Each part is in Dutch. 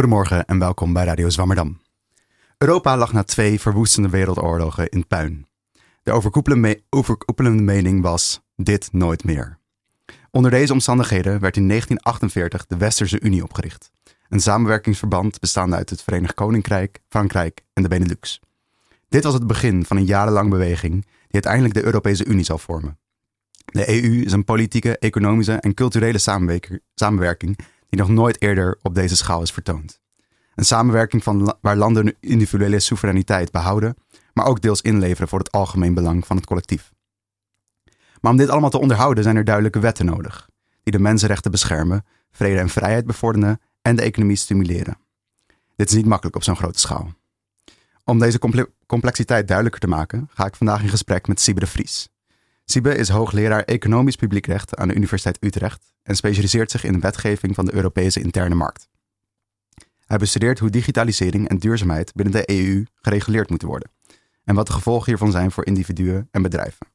Goedemorgen en welkom bij Radio Zwammerdam. Europa lag na twee verwoestende wereldoorlogen in puin. De overkoepelende, overkoepelende mening was: dit nooit meer. Onder deze omstandigheden werd in 1948 de Westerse Unie opgericht. Een samenwerkingsverband bestaande uit het Verenigd Koninkrijk, Frankrijk en de Benelux. Dit was het begin van een jarenlang beweging die uiteindelijk de Europese Unie zal vormen. De EU is een politieke, economische en culturele samenwerking die nog nooit eerder op deze schaal is vertoond. Een samenwerking van, waar landen hun individuele soevereiniteit behouden, maar ook deels inleveren voor het algemeen belang van het collectief. Maar om dit allemaal te onderhouden zijn er duidelijke wetten nodig, die de mensenrechten beschermen, vrede en vrijheid bevorderen en de economie stimuleren. Dit is niet makkelijk op zo'n grote schaal. Om deze complexiteit duidelijker te maken, ga ik vandaag in gesprek met Siebe de Vries. Siebe is hoogleraar economisch publiekrecht aan de Universiteit Utrecht en specialiseert zich in de wetgeving van de Europese interne markt. Hij bestudeert hoe digitalisering en duurzaamheid binnen de EU gereguleerd moeten worden en wat de gevolgen hiervan zijn voor individuen en bedrijven.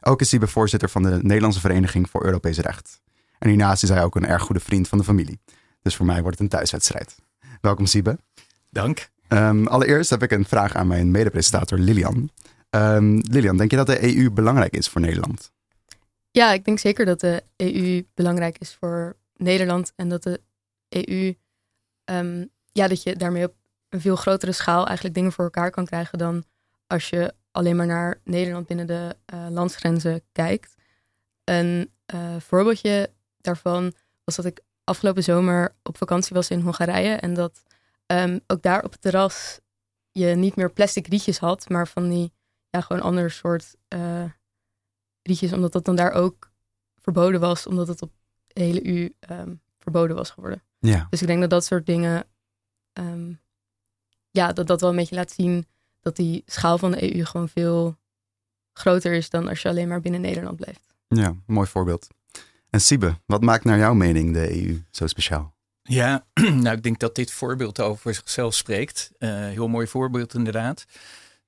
Ook is Siebe voorzitter van de Nederlandse Vereniging voor Europees Recht. En hiernaast is hij ook een erg goede vriend van de familie. Dus voor mij wordt het een thuiswedstrijd. Welkom Siebe. Dank. Um, allereerst heb ik een vraag aan mijn medepresentator Lilian. Um, Lilian, denk je dat de EU belangrijk is voor Nederland? Ja, ik denk zeker dat de EU belangrijk is voor Nederland en dat de EU, um, ja, dat je daarmee op een veel grotere schaal eigenlijk dingen voor elkaar kan krijgen dan als je alleen maar naar Nederland binnen de uh, landsgrenzen kijkt. Een uh, voorbeeldje daarvan was dat ik afgelopen zomer op vakantie was in Hongarije en dat um, ook daar op het terras je niet meer plastic rietjes had, maar van die ja, gewoon ander soort uh, rietjes, omdat dat dan daar ook verboden was, omdat het op de hele U um, verboden was geworden. Ja. Dus ik denk dat dat soort dingen, um, ja, dat dat wel een beetje laat zien dat die schaal van de EU gewoon veel groter is dan als je alleen maar binnen Nederland blijft. Ja, mooi voorbeeld. En Siebe, wat maakt naar jouw mening de EU zo speciaal? Ja, nou ik denk dat dit voorbeeld over zichzelf spreekt. Uh, heel mooi voorbeeld inderdaad.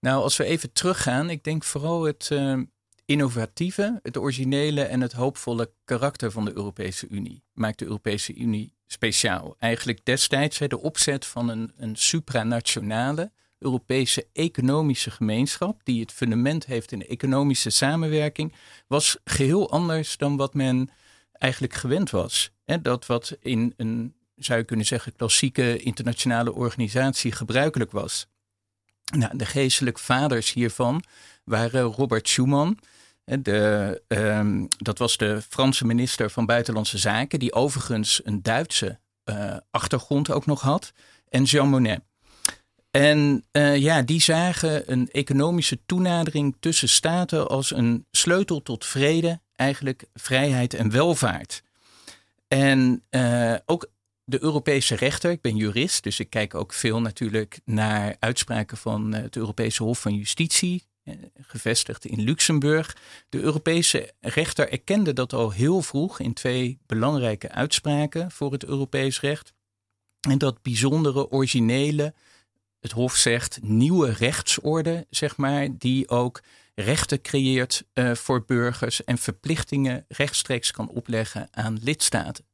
Nou, als we even teruggaan, ik denk vooral het uh, innovatieve, het originele en het hoopvolle karakter van de Europese Unie maakt de Europese Unie speciaal. Eigenlijk destijds de opzet van een, een supranationale Europese economische gemeenschap, die het fundament heeft in de economische samenwerking, was geheel anders dan wat men eigenlijk gewend was. Dat wat in een, zou je kunnen zeggen, klassieke internationale organisatie gebruikelijk was. Nou, de geestelijke vaders hiervan waren Robert Schuman. De, um, dat was de Franse minister van Buitenlandse Zaken, die overigens een Duitse uh, achtergrond ook nog had. En Jean Monnet. En uh, ja, die zagen een economische toenadering tussen staten als een sleutel tot vrede, eigenlijk vrijheid en welvaart. En uh, ook de Europese rechter, ik ben jurist, dus ik kijk ook veel natuurlijk naar uitspraken van het Europese Hof van Justitie, gevestigd in Luxemburg. De Europese rechter erkende dat al heel vroeg in twee belangrijke uitspraken voor het Europees recht. En dat bijzondere, originele, het Hof zegt, nieuwe rechtsorde, zeg maar, die ook rechten creëert uh, voor burgers en verplichtingen rechtstreeks kan opleggen aan lidstaten.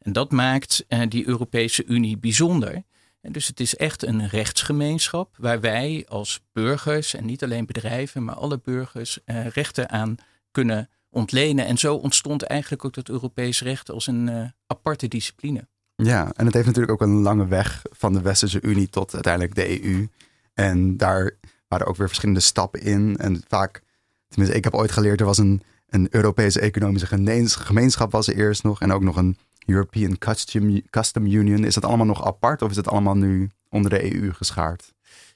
En dat maakt uh, die Europese Unie bijzonder. En dus het is echt een rechtsgemeenschap waar wij als burgers, en niet alleen bedrijven, maar alle burgers, uh, rechten aan kunnen ontlenen. En zo ontstond eigenlijk ook het Europees recht als een aparte discipline. Ja, en het heeft natuurlijk ook een lange weg van de Westerse Unie tot uiteindelijk de EU. En daar waren ook weer verschillende stappen in. En vaak, tenminste, ik heb ooit geleerd, er was een, een Europese economische gemeenschap was er eerst nog. En ook nog een European Custom, Custom Union. Is dat allemaal nog apart of is het allemaal nu onder de EU geschaard?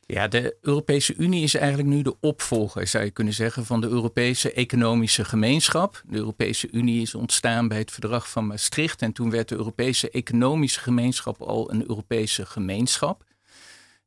Ja, de Europese Unie is eigenlijk nu de opvolger, zou je kunnen zeggen, van de Europese Economische Gemeenschap. De Europese Unie is ontstaan bij het verdrag van Maastricht en toen werd de Europese Economische Gemeenschap al een Europese gemeenschap.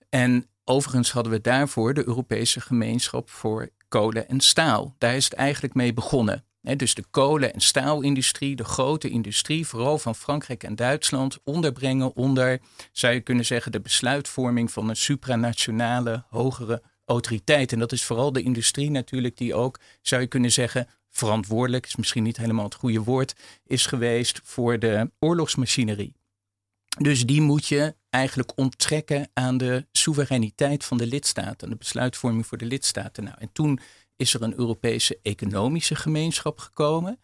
En overigens hadden we daarvoor de Europese Gemeenschap voor kolen en staal. Daar is het eigenlijk mee begonnen dus de kolen- en staalindustrie, de grote industrie, vooral van Frankrijk en Duitsland, onderbrengen onder, zou je kunnen zeggen, de besluitvorming van een supranationale hogere autoriteit. En dat is vooral de industrie natuurlijk die ook, zou je kunnen zeggen, verantwoordelijk, is misschien niet helemaal het goede woord, is geweest voor de oorlogsmachinerie. Dus die moet je eigenlijk onttrekken aan de soevereiniteit van de lidstaten, aan de besluitvorming voor de lidstaten. Nou, en toen is er een Europese economische gemeenschap gekomen.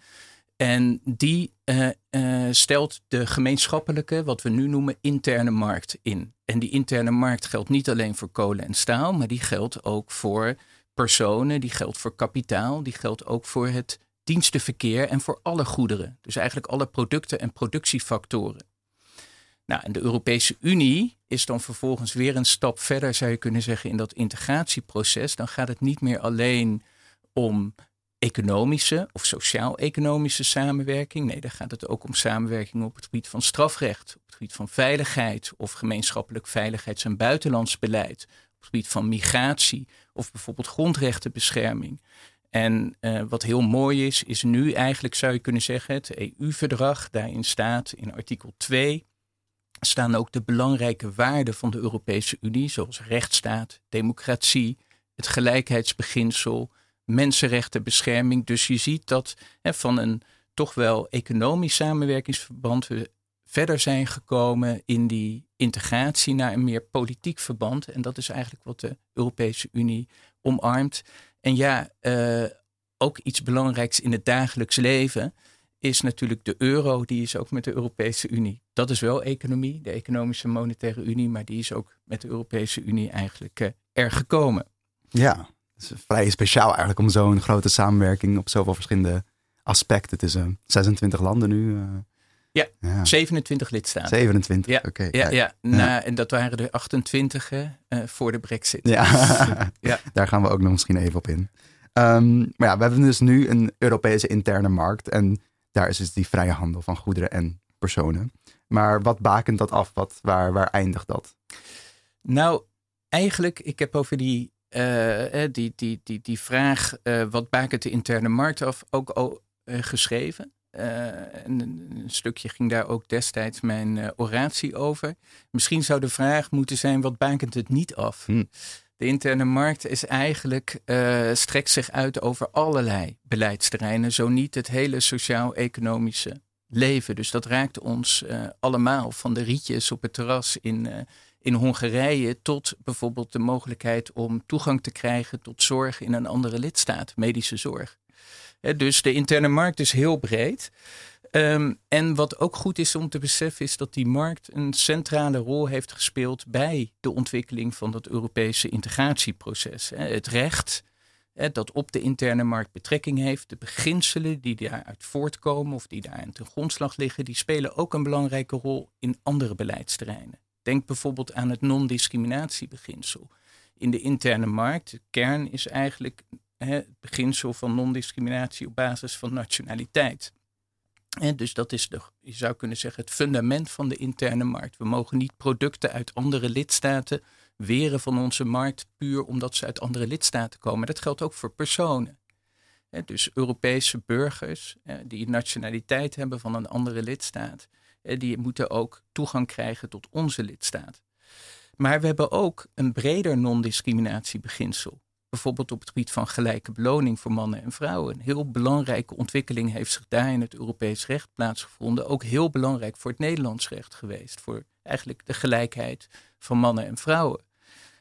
En die uh, uh, stelt de gemeenschappelijke, wat we nu noemen, interne markt in. En die interne markt geldt niet alleen voor kolen en staal, maar die geldt ook voor personen, die geldt voor kapitaal, die geldt ook voor het dienstenverkeer en voor alle goederen. Dus eigenlijk alle producten en productiefactoren. Nou, en de Europese Unie is dan vervolgens weer een stap verder, zou je kunnen zeggen, in dat integratieproces. Dan gaat het niet meer alleen om economische of sociaal-economische samenwerking. Nee, dan gaat het ook om samenwerking op het gebied van strafrecht, op het gebied van veiligheid of gemeenschappelijk veiligheids- en buitenlands beleid, op het gebied van migratie of bijvoorbeeld grondrechtenbescherming. En uh, wat heel mooi is, is nu eigenlijk zou je kunnen zeggen, het EU-verdrag, daarin staat in artikel 2 staan ook de belangrijke waarden van de Europese Unie, zoals rechtsstaat, democratie, het gelijkheidsbeginsel, mensenrechtenbescherming. Dus je ziet dat hè, van een toch wel economisch samenwerkingsverband we verder zijn gekomen in die integratie naar een meer politiek verband. En dat is eigenlijk wat de Europese Unie omarmt. En ja, uh, ook iets belangrijks in het dagelijks leven is natuurlijk de euro, die is ook met de Europese Unie. Dat is wel economie, de Economische Monetaire Unie, maar die is ook met de Europese Unie eigenlijk uh, er gekomen. Ja, het is vrij speciaal eigenlijk om zo'n grote samenwerking op zoveel verschillende aspecten. Het is uh, 26 landen nu. Uh, ja, ja, 27 lidstaten. 27, ja, oké. Okay, ja, ja. Nou, en dat waren er 28 uh, voor de brexit. Ja. ja, daar gaan we ook nog misschien even op in. Um, maar ja, we hebben dus nu een Europese interne markt. En daar is dus die vrije handel van goederen en personen. Maar wat bakent dat af? Wat, waar, waar eindigt dat? Nou, eigenlijk, ik heb over die, uh, die, die, die, die vraag, uh, wat bakent de interne markt af, ook al geschreven. Een, een, stukje ging daar ook destijds mijn oratie over. Misschien zou de vraag moeten zijn, wat bakent het niet af? Hm. De interne markt is eigenlijk, uh, strekt zich uit over allerlei beleidsterreinen, zo niet het hele sociaal-economische leven. Dus dat raakt ons uh, allemaal, van de rietjes op het terras in, uh, in Hongarije tot bijvoorbeeld de mogelijkheid om toegang te krijgen tot zorg in een andere lidstaat, medische zorg. dus de interne markt is heel breed. Um, en wat ook goed is om te beseffen is dat die markt een centrale rol heeft gespeeld bij de ontwikkeling van dat Europese integratieproces. Het recht dat op de interne markt betrekking heeft, de beginselen die daaruit voortkomen of die daar ten grondslag liggen, die spelen ook een belangrijke rol in andere beleidsterreinen. Denk bijvoorbeeld aan het non-discriminatiebeginsel. In de interne markt, de kern is eigenlijk het beginsel van non-discriminatie op basis van nationaliteit. En dus dat is de, je zou kunnen zeggen, het fundament van de interne markt. We mogen niet producten uit andere lidstaten weren van onze markt puur omdat ze uit andere lidstaten komen. Dat geldt ook voor personen. Dus Europese burgers die nationaliteit hebben van een andere lidstaat, die moeten ook toegang krijgen tot onze lidstaat. Maar we hebben ook een breder non-discriminatiebeginsel bijvoorbeeld op het gebied van gelijke beloning voor mannen en vrouwen. Een heel belangrijke ontwikkeling heeft zich daar in het Europees recht plaatsgevonden. Ook heel belangrijk voor het Nederlands recht geweest. Voor eigenlijk de gelijkheid van mannen en vrouwen.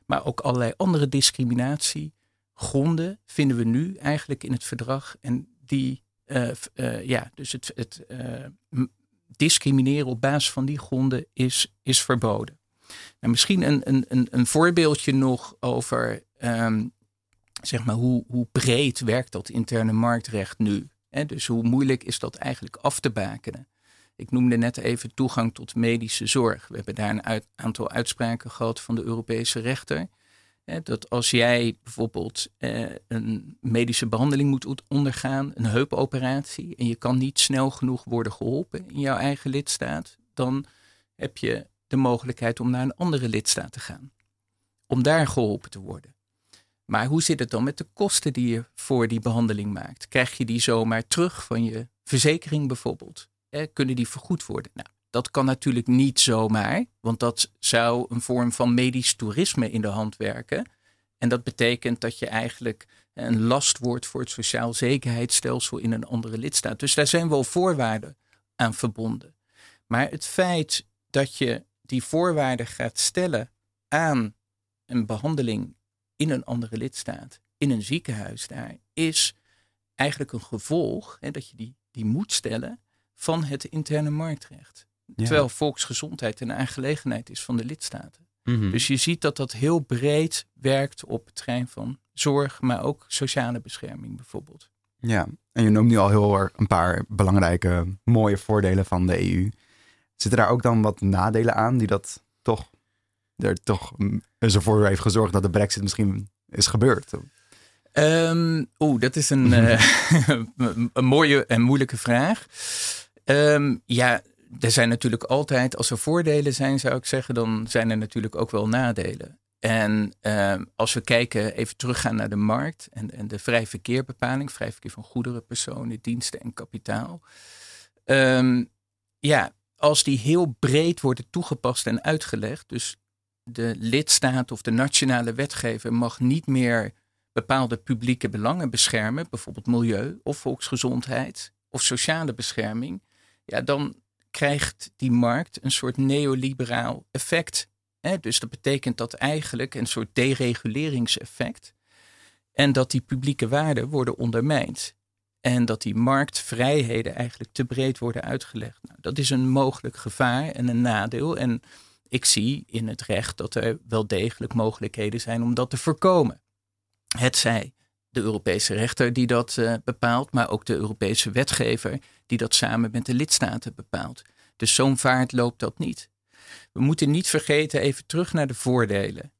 Maar ook allerlei andere discriminatiegronden vinden we nu eigenlijk in het verdrag. En die, uh, uh, ja, dus het, het uh, discrimineren op basis van die gronden is, is verboden. Nou, misschien een, een, een voorbeeldje nog over um, zeg maar, hoe, hoe breed werkt dat interne marktrecht nu? Dus hoe moeilijk is dat eigenlijk af te bakenen? Ik noemde net even toegang tot medische zorg. We hebben daar een aantal uitspraken gehad van de Europese rechter. Dat als jij bijvoorbeeld eh, een medische behandeling moet ondergaan, een heupoperatie, en je kan niet snel genoeg worden geholpen in jouw eigen lidstaat, dan heb je de mogelijkheid om naar een andere lidstaat te gaan. Om daar geholpen te worden. Maar hoe zit het dan met de kosten die je voor die behandeling maakt? Krijg je die zomaar terug van je verzekering bijvoorbeeld? Eh, kunnen die vergoed worden? Nou, dat kan natuurlijk niet zomaar, want dat zou een vorm van medisch toerisme in de hand werken. En dat betekent dat je eigenlijk een last wordt voor het sociaal zekerheidsstelsel in een andere lidstaat. Dus daar zijn wel voorwaarden aan verbonden. Maar het feit dat je die voorwaarden gaat stellen aan een behandeling in een andere lidstaat, in een ziekenhuis daar, is eigenlijk een gevolg hè, dat je die, die moet stellen van het interne marktrecht. Terwijl volksgezondheid een aangelegenheid is van de lidstaten. Mhm. Dus je ziet dat dat heel breed werkt op het terrein van zorg, maar ook sociale bescherming bijvoorbeeld. Ja, en je noemt nu al heel erg een paar belangrijke, mooie voordelen van de EU. Zitten daar ook dan wat nadelen aan die dat toch er toch ervoor heeft gezorgd dat de brexit misschien is gebeurd? Um, Oeh, dat is een, uh, een mooie en moeilijke vraag. Um, ja, er zijn natuurlijk altijd, als er voordelen zijn, zou ik zeggen, dan zijn er natuurlijk ook wel nadelen. En uh, als we kijken, even teruggaan naar de markt en, en de vrij verkeerbepaling, vrij verkeer van goederen, personen, diensten en kapitaal. Um, ja, als die heel breed worden toegepast en uitgelegd, dus de lidstaat of de nationale wetgever mag niet meer bepaalde publieke belangen beschermen, bijvoorbeeld milieu of volksgezondheid of sociale bescherming, ja, dan krijgt die markt een soort neoliberaal effect. Hè? Dus dat betekent dat eigenlijk een soort dereguleringseffect. En dat die publieke waarden worden ondermijnd. En dat die marktvrijheden eigenlijk te breed worden uitgelegd. Nou, dat is een mogelijk gevaar en een nadeel. En ik zie in het recht dat er wel degelijk mogelijkheden zijn om dat te voorkomen. Het zij de Europese rechter die dat uh, bepaalt, maar ook de Europese wetgever die dat samen met de lidstaten bepaalt. Dus zo'n vaart loopt dat niet. We moeten niet vergeten, even terug naar de voordelen.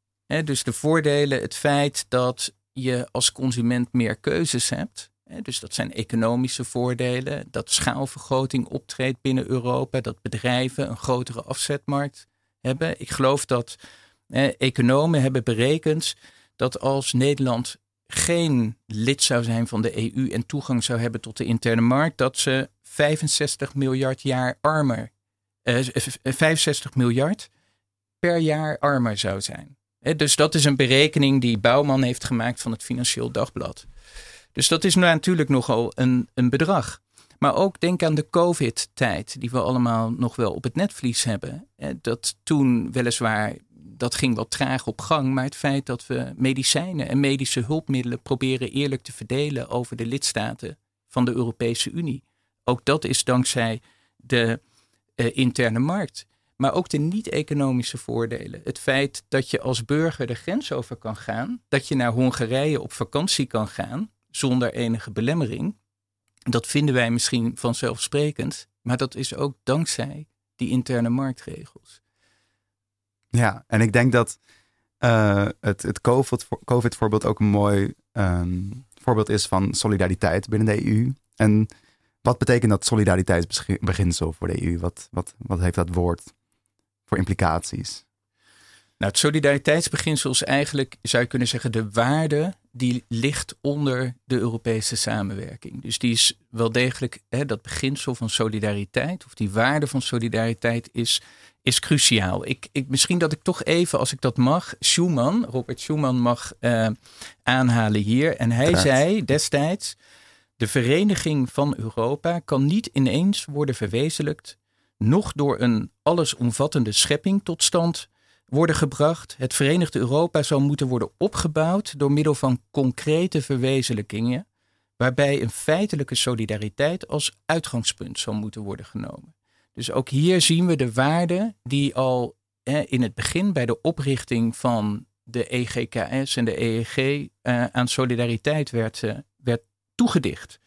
dus de voordelen, het feit dat je als consument meer keuzes hebt. dus dat zijn economische voordelen, dat schaalvergroting optreedt binnen Europa, dat bedrijven een grotere afzetmarkt Ik geloof dat economen hebben berekend dat als Nederland geen lid zou zijn van de EU en toegang zou hebben tot de interne markt, dat ze 65 miljard jaar armer, eh, 65 miljard per jaar armer zou zijn. dus dat is een berekening die Bouwman heeft gemaakt van het Financieel Dagblad. Dus dat is natuurlijk nogal een, een bedrag. Maar ook denk aan de COVID-tijd, die we allemaal nog wel op het netvlies hebben. Dat toen weliswaar dat ging wat traag op gang. Maar het feit dat we medicijnen en medische hulpmiddelen proberen eerlijk te verdelen over de lidstaten van de Europese Unie. Ook dat is dankzij de uh, interne markt. Maar ook de niet-economische voordelen. Het feit dat je als burger de grens over kan gaan. Dat je naar Hongarije op vakantie kan gaan zonder enige belemmering. Dat vinden wij misschien vanzelfsprekend. Maar dat is ook dankzij die interne marktregels. Ja, en ik denk dat uh, het, het COVID-voorbeeld ook een mooi um, voorbeeld is van solidariteit binnen de EU. En wat betekent dat solidariteitsbeginsel voor de EU? Wat, wat, wat heeft dat woord voor implicaties? Nou, het solidariteitsbeginsel is eigenlijk, zou je kunnen zeggen, de waarde die ligt onder de Europese samenwerking. Dus die is wel degelijk, hè, dat beginsel van solidariteit, of die waarde van solidariteit is, is cruciaal. Ik, ik, misschien dat ik toch even, als ik dat mag, Schuman, Robert Schuman mag uh, aanhalen hier. En hij zei destijds, de vereniging van Europa kan niet ineens worden verwezenlijkt, nog door een allesomvattende schepping tot stand worden gebracht. Het Verenigde Europa zou moeten worden opgebouwd door middel van concrete verwezenlijkingen, waarbij een feitelijke solidariteit als uitgangspunt zou moeten worden genomen. Dus ook hier zien we de waarde die al in het begin bij de oprichting van de EGKS en de EEG eh, aan solidariteit werd, uh, werd toegedicht.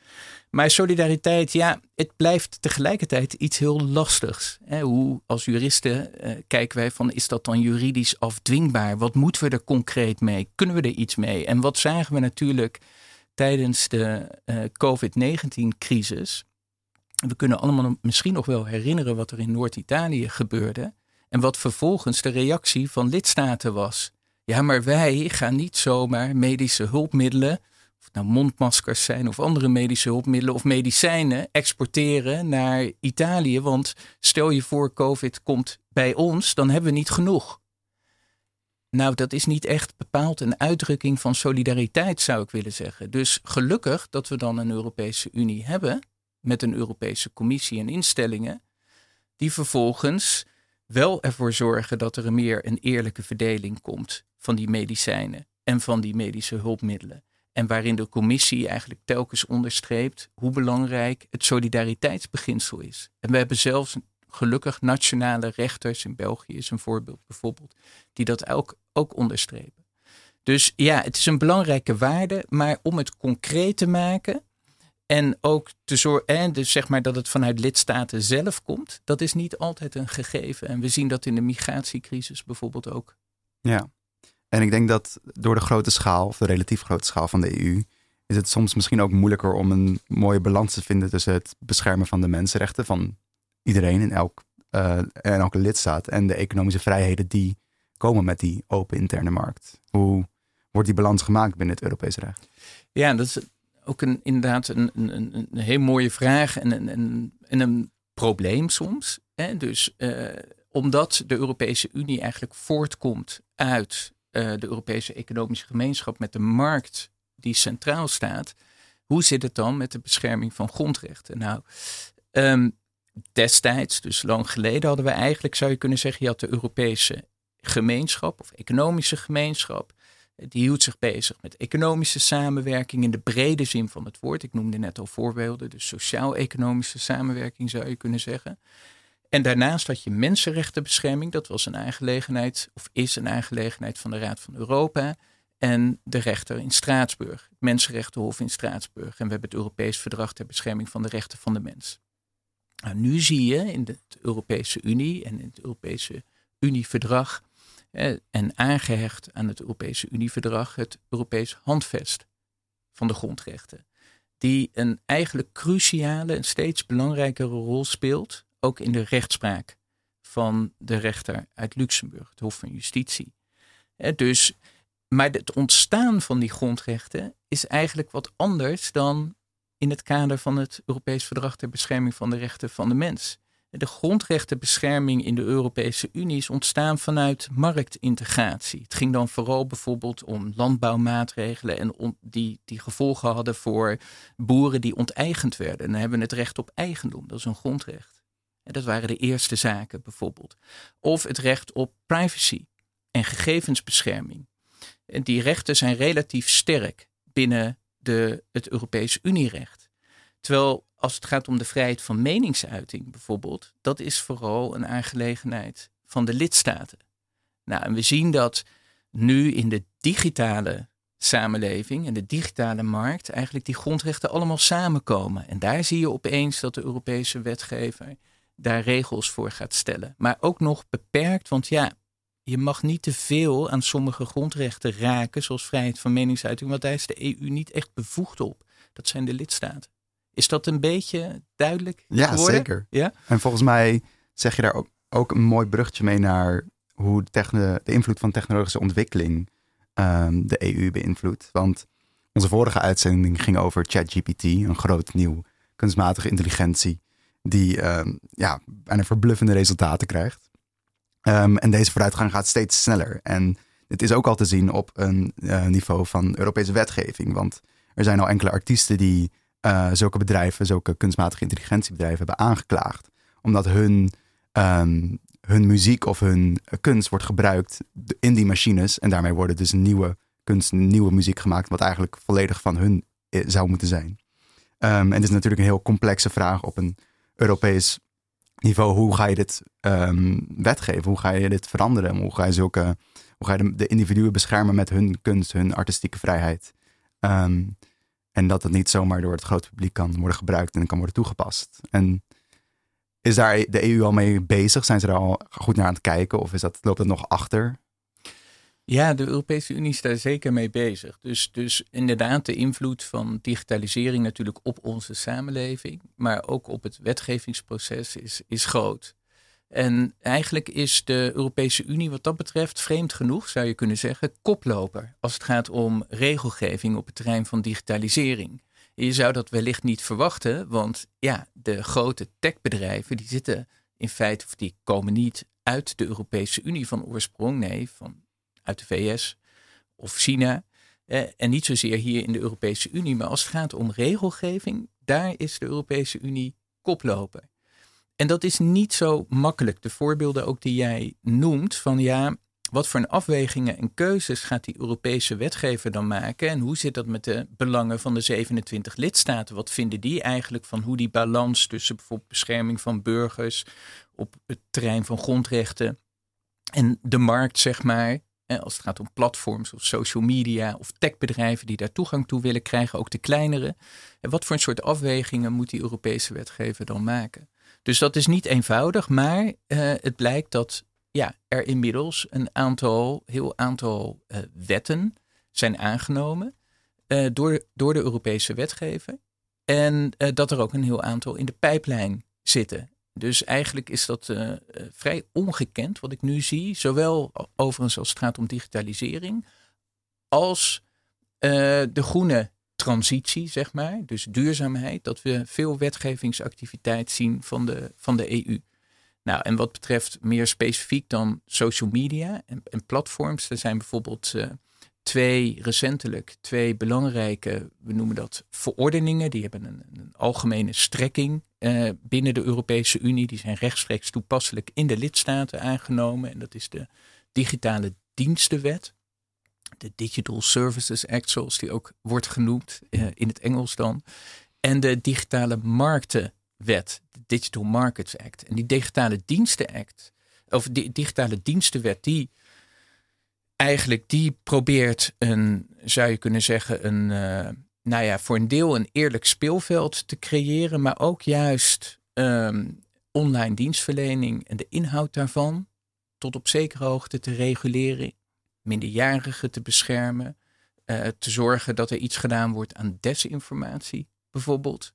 Maar solidariteit, ja, het blijft tegelijkertijd iets heel lastigs. Hoe als juristen eh, kijken wij van, is dat dan juridisch afdwingbaar? Wat moeten we er concreet mee? Kunnen we er iets mee? En wat zagen we natuurlijk tijdens de uh, COVID-19-crisis? We kunnen allemaal misschien nog wel herinneren wat er in Noord-Italië gebeurde. En wat vervolgens de reactie van lidstaten was. Ja, maar wij gaan niet zomaar medische hulpmiddelen nou mondmaskers zijn of andere medische hulpmiddelen of medicijnen exporteren naar Italië. Want stel je voor, COVID komt bij ons, dan hebben we niet genoeg. Nou, dat is niet echt bepaald een uitdrukking van solidariteit, zou ik willen zeggen. Dus gelukkig dat we dan een Europese Unie hebben met een Europese Commissie en instellingen, die vervolgens wel ervoor zorgen dat er meer een eerlijke verdeling komt van die medicijnen en van die medische hulpmiddelen. En waarin de commissie eigenlijk telkens onderstreept hoe belangrijk het solidariteitsbeginsel is. En we hebben zelfs gelukkig nationale rechters, in België is een voorbeeld bijvoorbeeld, die dat ook, ook onderstrepen. Dus ja, het is een belangrijke waarde, maar om het concreet te maken en ook te zorgen, en dus zeg maar dat het vanuit lidstaten zelf komt, dat is niet altijd een gegeven. En we zien dat in de migratiecrisis bijvoorbeeld ook. Ja, en ik denk dat door de grote schaal, of de relatief grote schaal van de EU, is het soms misschien ook moeilijker om een mooie balans te vinden tussen het beschermen van de mensenrechten van iedereen in, elk, uh, elke lidstaat en de economische vrijheden die komen met die open interne markt. Hoe wordt die balans gemaakt binnen het Europese recht? Ja, dat is ook een, inderdaad een, een, een heel mooie vraag en een, en een probleem soms. Hè? Dus uh, omdat de Europese Unie eigenlijk voortkomt uit uh, de Europese Economische Gemeenschap met de markt die centraal staat. Hoe zit het dan met de bescherming van grondrechten? Nou, um, destijds, dus lang geleden, hadden we eigenlijk, zou je kunnen zeggen, je had de Europese gemeenschap of economische gemeenschap. Die hield zich bezig met economische samenwerking in de brede zin van het woord. Ik noemde net al voorbeelden, dus sociaal-economische samenwerking zou je kunnen zeggen. En daarnaast had je mensenrechtenbescherming, dat was een aangelegenheid, of is een aangelegenheid van de Raad van Europa. En de rechter in Straatsburg, het Mensenrechtenhof in Straatsburg. En we hebben het Europees Verdrag ter Bescherming van de Rechten van de Mens. Nou, nu zie je in de Europese Unie en in het Europese Unieverdrag en aangehecht aan het Europese Unieverdrag het Europees Handvest van de grondrechten. Die een eigenlijk cruciale en steeds belangrijkere rol speelt, ook in de rechtspraak van de rechter uit Luxemburg, het Hof van Justitie. dus, maar het ontstaan van die grondrechten is eigenlijk wat anders dan in het kader van het Europees Verdrag ter Bescherming van de Rechten van de Mens. De grondrechtenbescherming in de Europese Unie is ontstaan vanuit marktintegratie. Het ging dan vooral bijvoorbeeld om landbouwmaatregelen en die, die gevolgen hadden voor boeren die onteigend werden. En dan hebben we het recht op eigendom, dat is een grondrecht. Dat waren de eerste zaken bijvoorbeeld. Of het recht op privacy en gegevensbescherming. En die rechten zijn relatief sterk binnen de, het Europese Unierecht. Terwijl als het gaat om de vrijheid van meningsuiting bijvoorbeeld, dat is vooral een aangelegenheid van de lidstaten. Nou, en we zien dat nu in de digitale samenleving en de digitale markt eigenlijk die grondrechten allemaal samenkomen. En daar zie je opeens dat de Europese wetgever daar regels voor gaat stellen. Maar ook nog beperkt, want ja, je mag niet te veel aan sommige grondrechten raken, zoals vrijheid van meningsuiting, want daar is de EU niet echt bevoegd op. Dat zijn de lidstaten. Is dat een beetje duidelijk? Ja, zeker. Ja? En volgens mij zeg je daar ook, ook een mooi bruggetje mee naar hoe de, de invloed van technologische ontwikkeling um, de EU beïnvloedt. Want onze vorige uitzending ging over ChatGPT, een groot nieuw kunstmatige intelligentie, die um, ja, bijna verbluffende resultaten krijgt. Um, en deze vooruitgang gaat steeds sneller. En dit is ook al te zien op een uh, niveau van Europese wetgeving. Want er zijn al enkele artiesten die uh, zulke bedrijven, zulke kunstmatige intelligentiebedrijven hebben aangeklaagd. Omdat hun, um, hun muziek of hun kunst wordt gebruikt in die machines. En daarmee worden dus nieuwe kunst, nieuwe muziek gemaakt, wat eigenlijk volledig van hun eh, zou moeten zijn. En het is natuurlijk een heel complexe vraag op een Europees niveau. Hoe ga je dit um, wetgeven? Hoe ga je dit veranderen? Hoe ga je, zulke, hoe ga je de, individuen beschermen met hun kunst, hun artistieke vrijheid? Um, en dat het niet zomaar door het grote publiek kan worden gebruikt en kan worden toegepast. En is daar de EU al mee bezig? Zijn ze daar al goed naar aan het kijken? Of is dat, loopt het nog achter? Ja, de Europese Unie is daar zeker mee bezig. Dus, dus inderdaad de invloed van digitalisering natuurlijk op onze samenleving, maar ook op het wetgevingsproces is, is groot. En eigenlijk is de Europese Unie wat dat betreft, vreemd genoeg zou je kunnen zeggen, koploper als het gaat om regelgeving op het terrein van digitalisering. je zou dat wellicht niet verwachten, want ja, de grote techbedrijven die zitten in feite, of die komen niet uit de Europese Unie van oorsprong, nee, van, uit de VS of China. En niet zozeer hier in de Europese Unie, maar als het gaat om regelgeving, daar is de Europese Unie koploper. en dat is niet zo makkelijk. De voorbeelden ook die jij noemt, van ja, wat voor een afwegingen en keuzes gaat die Europese wetgever dan maken? En hoe zit dat met de belangen van de 27 lidstaten? Wat vinden die eigenlijk van hoe die balans tussen bijvoorbeeld bescherming van burgers op het terrein van grondrechten en de markt, zeg maar, als het gaat om platforms of social media of techbedrijven die daar toegang toe willen krijgen, ook de kleinere. En wat voor een soort afwegingen moet die Europese wetgever dan maken? Dus dat is niet eenvoudig, maar uh, het blijkt dat ja, er inmiddels een aantal, heel aantal uh, wetten zijn aangenomen uh, door, door de Europese wetgever. En dat er ook een heel aantal in de pijplijn zitten. Dus eigenlijk is dat uh, vrij ongekend wat ik nu zie. Zowel overigens als het gaat om digitalisering. Als uh, de groene transitie, zeg maar. Dus duurzaamheid. Dat we veel wetgevingsactiviteit zien van de, van de EU. Nou, en wat betreft meer specifiek dan social media en, platforms. Er zijn bijvoorbeeld twee recentelijk, twee belangrijke, we noemen dat verordeningen. Die hebben een, algemene strekking uh, binnen de Europese Unie. Die zijn rechtstreeks toepasselijk in de lidstaten aangenomen. En dat is de digitale dienstenwet. De Digital Services Act, zoals die ook wordt genoemd uh, in het Engels dan. En de digitale marktenwet, de Digital Markets Act. En die digitale diensten act, of die digitale dienstenwet, die eigenlijk die probeert een, zou je kunnen zeggen, een, uh, nou ja, voor een deel een eerlijk speelveld te creëren, maar ook juist um, online dienstverlening en de inhoud daarvan tot op zekere hoogte te reguleren, minderjarigen te beschermen, uh, te zorgen dat er iets gedaan wordt aan desinformatie bijvoorbeeld.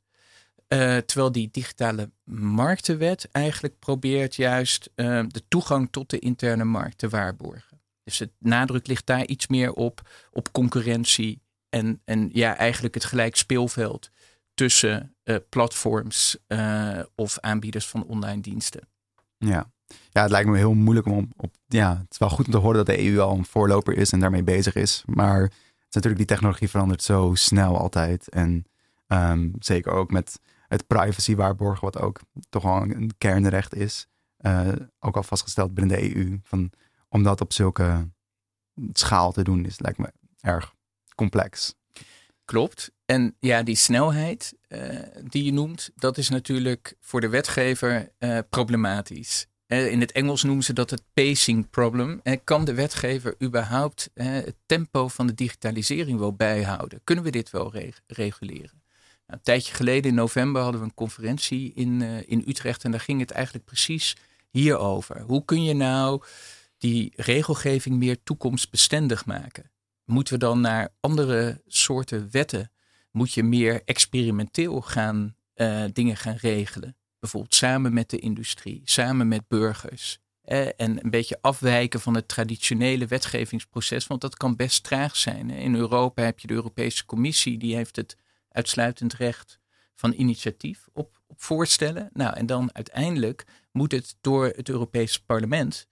Uh, terwijl die digitale marktenwet eigenlijk probeert juist uh, de toegang tot de interne markt te waarborgen. Dus het nadruk ligt daar iets meer op, op concurrentie en, en ja, eigenlijk het gelijk speelveld tussen uh, platforms of aanbieders van online diensten. Ja. ja, het lijkt me heel moeilijk om op. Ja, het is wel goed om te horen dat de EU al een voorloper is en daarmee bezig is. Maar het is natuurlijk die technologie verandert zo snel altijd. En um, zeker ook met het privacy waarborgen, wat ook toch wel een kernrecht is. Uh, ook al vastgesteld binnen de EU. Van, om dat op zulke schaal te doen, is lijkt me erg complex. Klopt. En ja, die snelheid uh, die je noemt, dat is natuurlijk voor de wetgever uh, problematisch. Uh, in het Engels noemen ze dat het pacing problem. kan de wetgever überhaupt het tempo van de digitalisering wel bijhouden? Kunnen we dit wel reg reguleren? Nou, een tijdje geleden in november hadden we een conferentie in, in Utrecht en daar ging het eigenlijk precies hierover. Hoe kun je nou die regelgeving meer toekomstbestendig maken? Moeten we dan naar andere soorten wetten? Moet je meer experimenteel gaan uh, dingen gaan regelen? Bijvoorbeeld samen met de industrie, samen met burgers. Eh, en een beetje afwijken van het traditionele wetgevingsproces, want dat kan best traag zijn. In Europa heb je de Europese Commissie, die heeft het uitsluitend recht van initiatief op, op voorstellen. Nou, en dan uiteindelijk moet het door het Europese parlement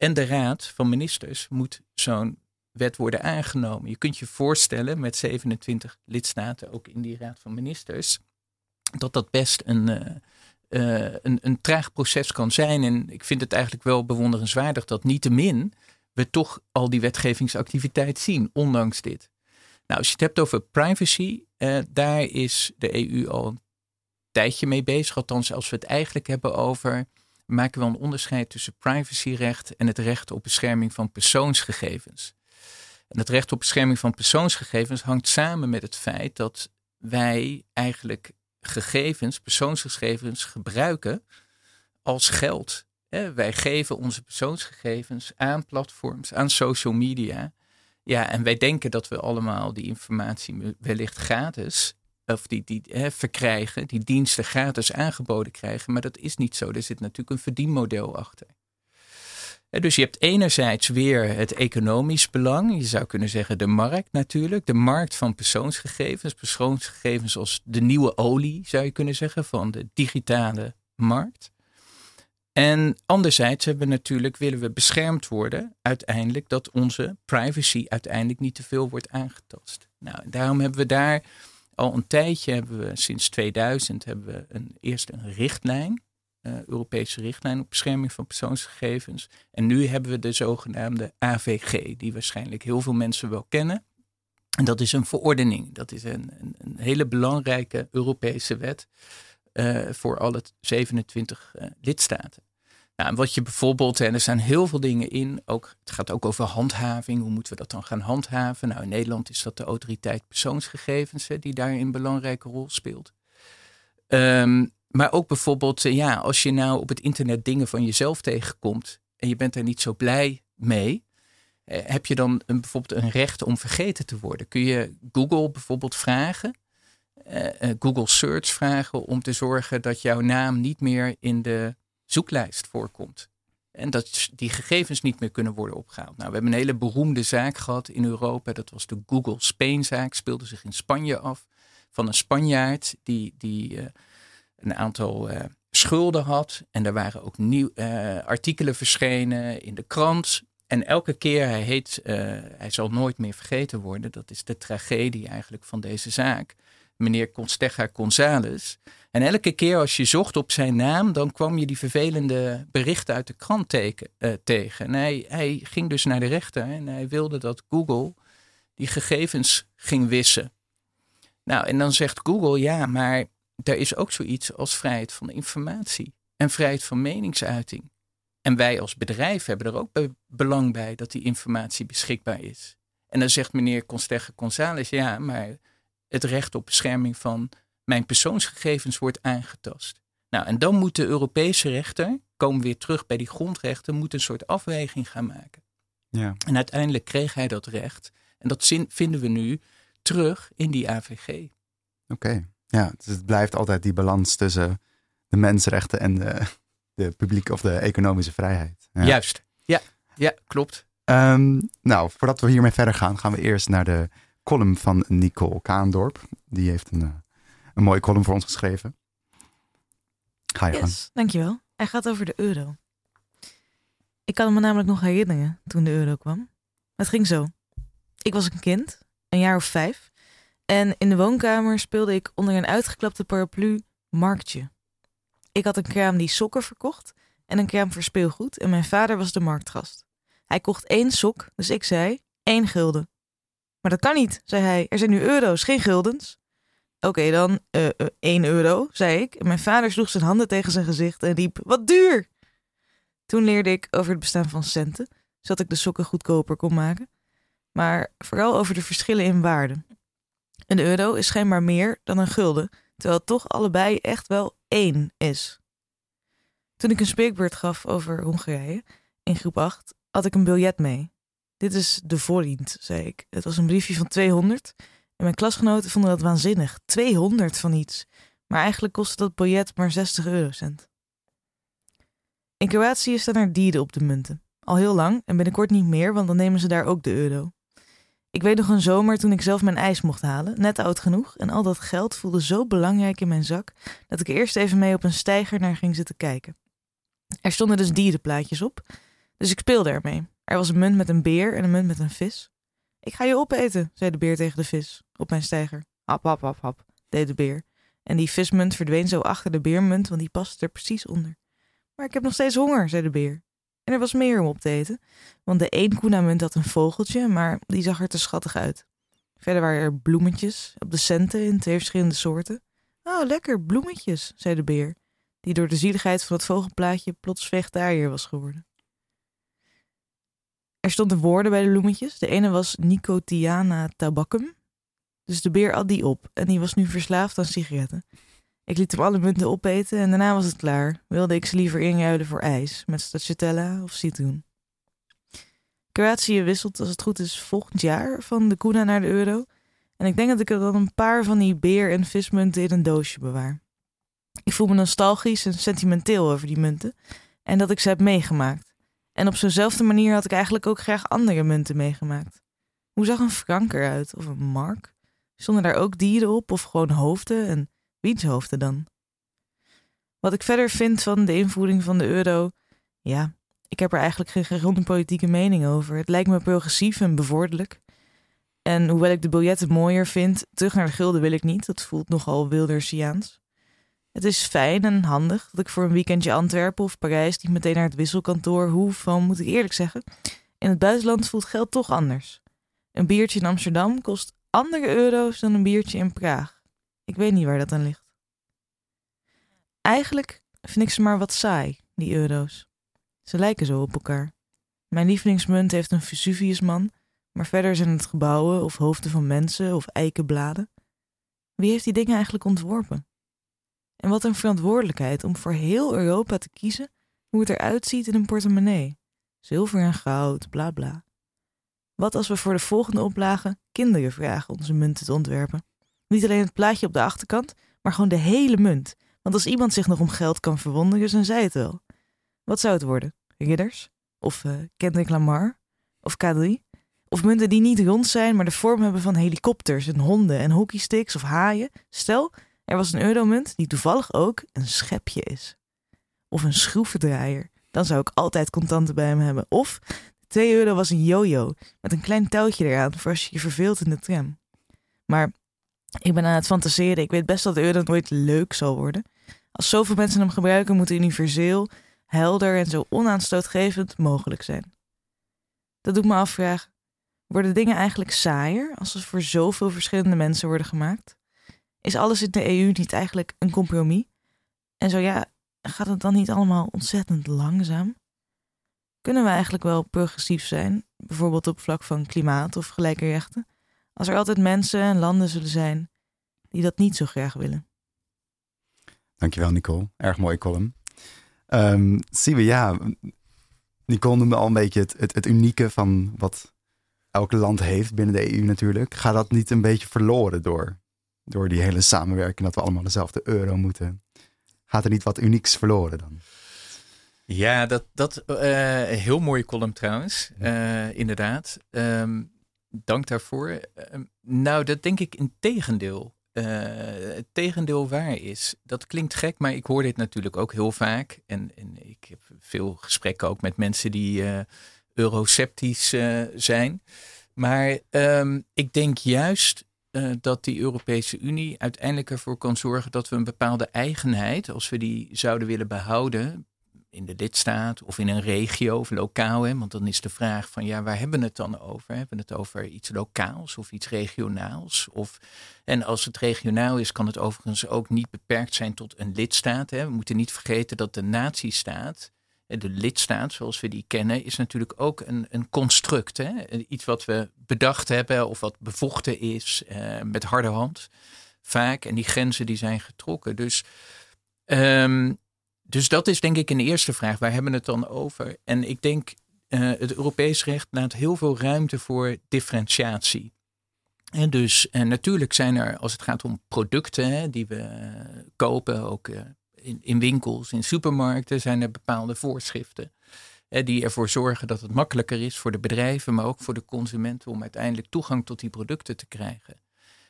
en de Raad van Ministers moet zo'n wet worden aangenomen. Je kunt je voorstellen met 27 lidstaten, ook in die Raad van Ministers, dat dat best een, uh, uh, een, een traag proces kan zijn. En ik vind het eigenlijk wel bewonderenswaardig dat niettemin we toch al die wetgevingsactiviteit zien, ondanks dit. Nou, als je het hebt over privacy, uh, daar is de EU al een tijdje mee bezig. Althans, als we het eigenlijk hebben over maken we een onderscheid tussen privacyrecht en het recht op bescherming van persoonsgegevens. En het recht op bescherming van persoonsgegevens hangt samen met het feit dat wij eigenlijk gegevens, persoonsgegevens, gebruiken als geld. Wij geven onze persoonsgegevens aan platforms, aan social media. Ja, en wij denken dat we allemaal die informatie wellicht gratis of die, die hè, verkrijgen, die diensten gratis aangeboden krijgen. Maar dat is niet zo. Er zit natuurlijk een verdienmodel achter. Dus je hebt enerzijds weer het economisch belang. Je zou kunnen zeggen de markt natuurlijk. De markt van persoonsgegevens. Persoonsgegevens als de nieuwe olie zou je kunnen zeggen van de digitale markt. En anderzijds hebben we natuurlijk, willen we beschermd worden uiteindelijk dat onze privacy uiteindelijk niet te veel wordt aangetast. Nou, daarom hebben we daar al een tijdje, hebben we sinds 2000, hebben we een, eerst een richtlijn uh, Europese richtlijn op bescherming van persoonsgegevens. En nu hebben we de zogenaamde AVG, die waarschijnlijk heel veel mensen wel kennen. En dat is een verordening. Dat is een, een, hele belangrijke Europese wet uh, voor alle 27 uh, lidstaten. Nou, wat je bijvoorbeeld, en er staan heel veel dingen in, ook, het gaat ook over handhaving. Hoe moeten we dat dan gaan handhaven? Nou, in Nederland is dat de autoriteit persoonsgegevens die daar een belangrijke rol speelt. Um, maar ook bijvoorbeeld, uh, ja, als je nou op het internet dingen van jezelf tegenkomt en je bent daar niet zo blij mee, eh, heb je dan een, bijvoorbeeld een recht om vergeten te worden? Kun je Google bijvoorbeeld vragen, uh, Google Search vragen om te zorgen dat jouw naam niet meer in de zoeklijst voorkomt. En dat die gegevens niet meer kunnen worden opgehaald. Nou, we hebben een hele beroemde zaak gehad in Europa. Dat was de Google Spain-zaak. Speelde zich in Spanje af. Van een Spanjaard die, die uh, een aantal uh, schulden had. En er waren ook nieuw, uh, artikelen verschenen in de krant. En elke keer, hij heet, hij zal nooit meer vergeten worden. Dat is de tragedie eigenlijk van deze zaak. Meneer Consteja González en elke keer als je zocht op zijn naam, dan kwam je die vervelende berichten uit de krant uh, tegen. En hij, ging dus naar de rechter en hij wilde dat Google die gegevens ging wissen. Nou, en dan zegt Google, ja, maar er is ook zoiets als vrijheid van informatie en vrijheid van meningsuiting. En wij als bedrijf hebben er ook belang bij dat die informatie beschikbaar is. En dan zegt meneer Constege González, ja, maar het recht op bescherming van mijn persoonsgegevens wordt aangetast. Nou, en dan moet de Europese rechter, komen we weer terug bij die grondrechten, moet een soort afweging gaan maken. Ja. En uiteindelijk kreeg hij dat recht. En dat zin, vinden we nu terug in die AVG. Oké, ja, dus het blijft altijd die balans tussen de mensenrechten en de, de publieke of de economische vrijheid. Ja. Juist, ja, ja klopt. Um, nou, voordat we hiermee verder gaan, gaan we eerst naar de column van Nicole Kaandorp. Die heeft een, eh, een mooie column voor ons geschreven. Ga je yes, Dankjewel. Hij gaat over de euro. Ik kan me namelijk nog herinneren toen de euro kwam. Het ging zo. Ik was een kind, een jaar of vijf. En in de woonkamer speelde ik onder een uitgeklapte paraplu marktje. Ik had een kraam die sokken verkocht en een kraam voor speelgoed en mijn vader was de marktgast. Hij kocht één sok, dus ik zei één gulden. Maar dat kan niet, zei hij. Er zijn nu euro's, geen guldens. Oké, dan uh, uh, 1 euro, zei ik. En mijn vader sloeg zijn handen tegen zijn gezicht en riep: Wat duur! Toen leerde ik over het bestaan van centen, zodat ik de sokken goedkoper kon maken. Maar vooral over de verschillen in waarde. Een euro is schijnbaar meer dan een gulden, terwijl het toch allebei echt wel één is. Toen ik een spreekbeurt gaf over Hongarije in groep 8, had ik een biljet mee. Dit is de voorriend, zei ik. Het was een briefje van 200 en mijn klasgenoten vonden dat waanzinnig. 200 van iets. Maar eigenlijk kostte dat biljet maar 60 eurocent. In Kroatië staan er dieren op de munten. Al heel lang en binnenkort niet meer, want dan nemen ze daar ook de euro. Ik weet nog een zomer toen ik zelf mijn ijs mocht halen, net oud genoeg, en al dat geld voelde zo belangrijk in mijn zak dat ik eerst even mee op een steiger naar ging zitten kijken. Er stonden dus dierenplaatjes op, dus ik speelde ermee. Er was een munt met een beer en een munt met een vis. Ik ga je opeten, zei de beer tegen de vis op mijn steiger. Hap, hap, hap, hap, deed de beer. En die vismunt verdween zo achter de beermunt, want die paste er precies onder. Maar ik heb nog steeds honger, zei de beer. En er was meer om op te eten, want de één kuna-munt had een vogeltje, maar die zag er te schattig uit. Verder waren er bloemetjes op de centen in twee verschillende soorten. Oh, lekker, bloemetjes, zei de beer, die door de zieligheid van het vogelplaatje plots vegetariër was geworden. Er stonden woorden bij de bloemetjes. De ene was Nicotiana tabacum. Dus de beer at die op en die was nu verslaafd aan sigaretten. Ik liet hem alle munten opeten en daarna was het klaar. Wilde ik ze liever inruilen voor ijs met stracciatella of citroen. Kroatië wisselt als het goed is volgend jaar van de kuna naar de euro. En ik denk dat ik er dan een paar van die beer- en vismunten in een doosje bewaar. Ik voel me nostalgisch en sentimenteel over die munten en dat ik ze heb meegemaakt. En op zo'nzelfde manier had ik eigenlijk ook graag andere munten meegemaakt. Hoe zag een frank eruit of een mark? Stonden daar ook dieren op of gewoon hoofden en wiens hoofden dan? Wat ik verder vind van de invoering van de euro, ja, ik heb er eigenlijk geen gegronde politieke mening over. Het lijkt me progressief en bevorderlijk. En hoewel ik de biljetten mooier vind, terug naar de gulden wil ik niet. Dat voelt nogal Wildersiaans. Het is fijn en handig dat ik voor een weekendje Antwerpen of Parijs niet meteen naar het wisselkantoor hoef, van moet ik eerlijk zeggen. In het buitenland voelt geld toch anders. Een biertje in Amsterdam kost andere euro's dan een biertje in Praag. Ik weet niet waar dat aan ligt. Eigenlijk vind ik ze maar wat saai, die euro's. Ze lijken zo op elkaar. Mijn lievelingsmunt heeft een Vesuviusman, maar verder zijn het gebouwen of hoofden van mensen of eikenbladen. Wie heeft die dingen eigenlijk ontworpen? En wat een verantwoordelijkheid om voor heel Europa te kiezen hoe het eruit ziet in een portemonnee. Zilver en goud, bla bla. Wat als we voor de volgende oplage kinderen vragen onze munten te ontwerpen? Niet alleen het plaatje op de achterkant, maar gewoon de hele munt. Want als iemand zich nog om geld kan verwonderen, dan zij het wel. Wat zou het worden? Ridders? Of uh, Kendrick Lamar? Of K3? Of munten die niet rond zijn, maar de vorm hebben van helikopters en honden en hockeysticks of haaien. Stel, er was een euromunt die toevallig ook een schepje is. Of een schroevendraaier. Dan zou ik altijd contanten bij hem hebben. Of 2 euro was een yo-yo met een klein touwtje eraan voor als je je verveelt in de tram. Maar ik ben aan het fantaseren. Ik weet best dat de euro nooit leuk zal worden. Als zoveel mensen hem gebruiken, moet universeel, helder en zo onaanstootgevend mogelijk zijn. Dat doet me afvragen. Worden dingen eigenlijk saaier als ze voor zoveel verschillende mensen worden gemaakt? Is alles in de EU niet eigenlijk een compromis? En zo ja, gaat het dan niet allemaal ontzettend langzaam? Kunnen we eigenlijk wel progressief zijn, bijvoorbeeld op vlak van klimaat of gelijke rechten, als er altijd mensen en landen zullen zijn die dat niet zo graag willen? Dankjewel, Nicole. Erg mooie column. Um, zien we, ja. Nicole noemde al een beetje het, het, het unieke van wat elk land heeft binnen de EU natuurlijk. Gaat dat niet een beetje verloren door, door die hele samenwerking, dat we allemaal dezelfde euro moeten? Gaat er niet wat unieks verloren dan? Ja, dat, dat uh, heel mooie column trouwens, uh, inderdaad. Um, dank daarvoor. Uh, nou, dat denk ik in tegendeel. Uh, het tegendeel waar is. Dat klinkt gek, maar ik hoor dit natuurlijk ook heel vaak. En, en ik heb veel gesprekken ook met mensen die euroceptisch zijn. Maar um, ik denk juist uh, dat die Europese Unie uiteindelijk ervoor kan zorgen dat we een bepaalde eigenheid, als we die zouden willen behouden, in de lidstaat of in een regio of lokaal. Hè? Want dan is de vraag van ja, waar hebben we het dan over? Hebben we het over iets lokaals of iets regionaals? Of, en als het regionaal is, kan het overigens ook niet beperkt zijn tot een lidstaat. Hè? We moeten niet vergeten dat de natiestaat, de lidstaat zoals we die kennen, is natuurlijk ook een, een construct. Hè? Iets wat we bedacht hebben of wat bevochten is uh, met harde hand vaak. En die grenzen die zijn getrokken. Dus um, dus dat is denk ik een eerste vraag. Waar hebben we het dan over? En ik denk, uh, het Europees recht laat heel veel ruimte voor differentiatie. En dus en natuurlijk zijn er, als het gaat om producten hè, die we kopen, ook uh, in, in, winkels, in supermarkten, zijn er bepaalde voorschriften. Hè, die ervoor zorgen dat het makkelijker is voor de bedrijven, maar ook voor de consumenten om uiteindelijk toegang tot die producten te krijgen.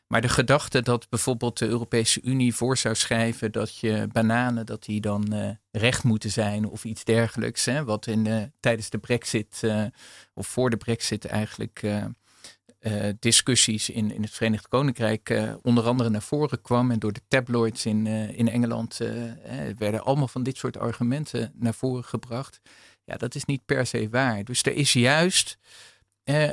Maar de gedachte dat bijvoorbeeld de Europese Unie voor zou schrijven dat je bananen, dat die dan uh, recht moeten zijn of iets dergelijks. Hè, wat in, uh, tijdens de brexit uh, of voor de brexit eigenlijk discussies in, in het Verenigd Koninkrijk onder andere naar voren kwam. En door de tabloids in, in Engeland werden allemaal van dit soort argumenten naar voren gebracht. Ja, dat is niet per se waar. Dus er is juist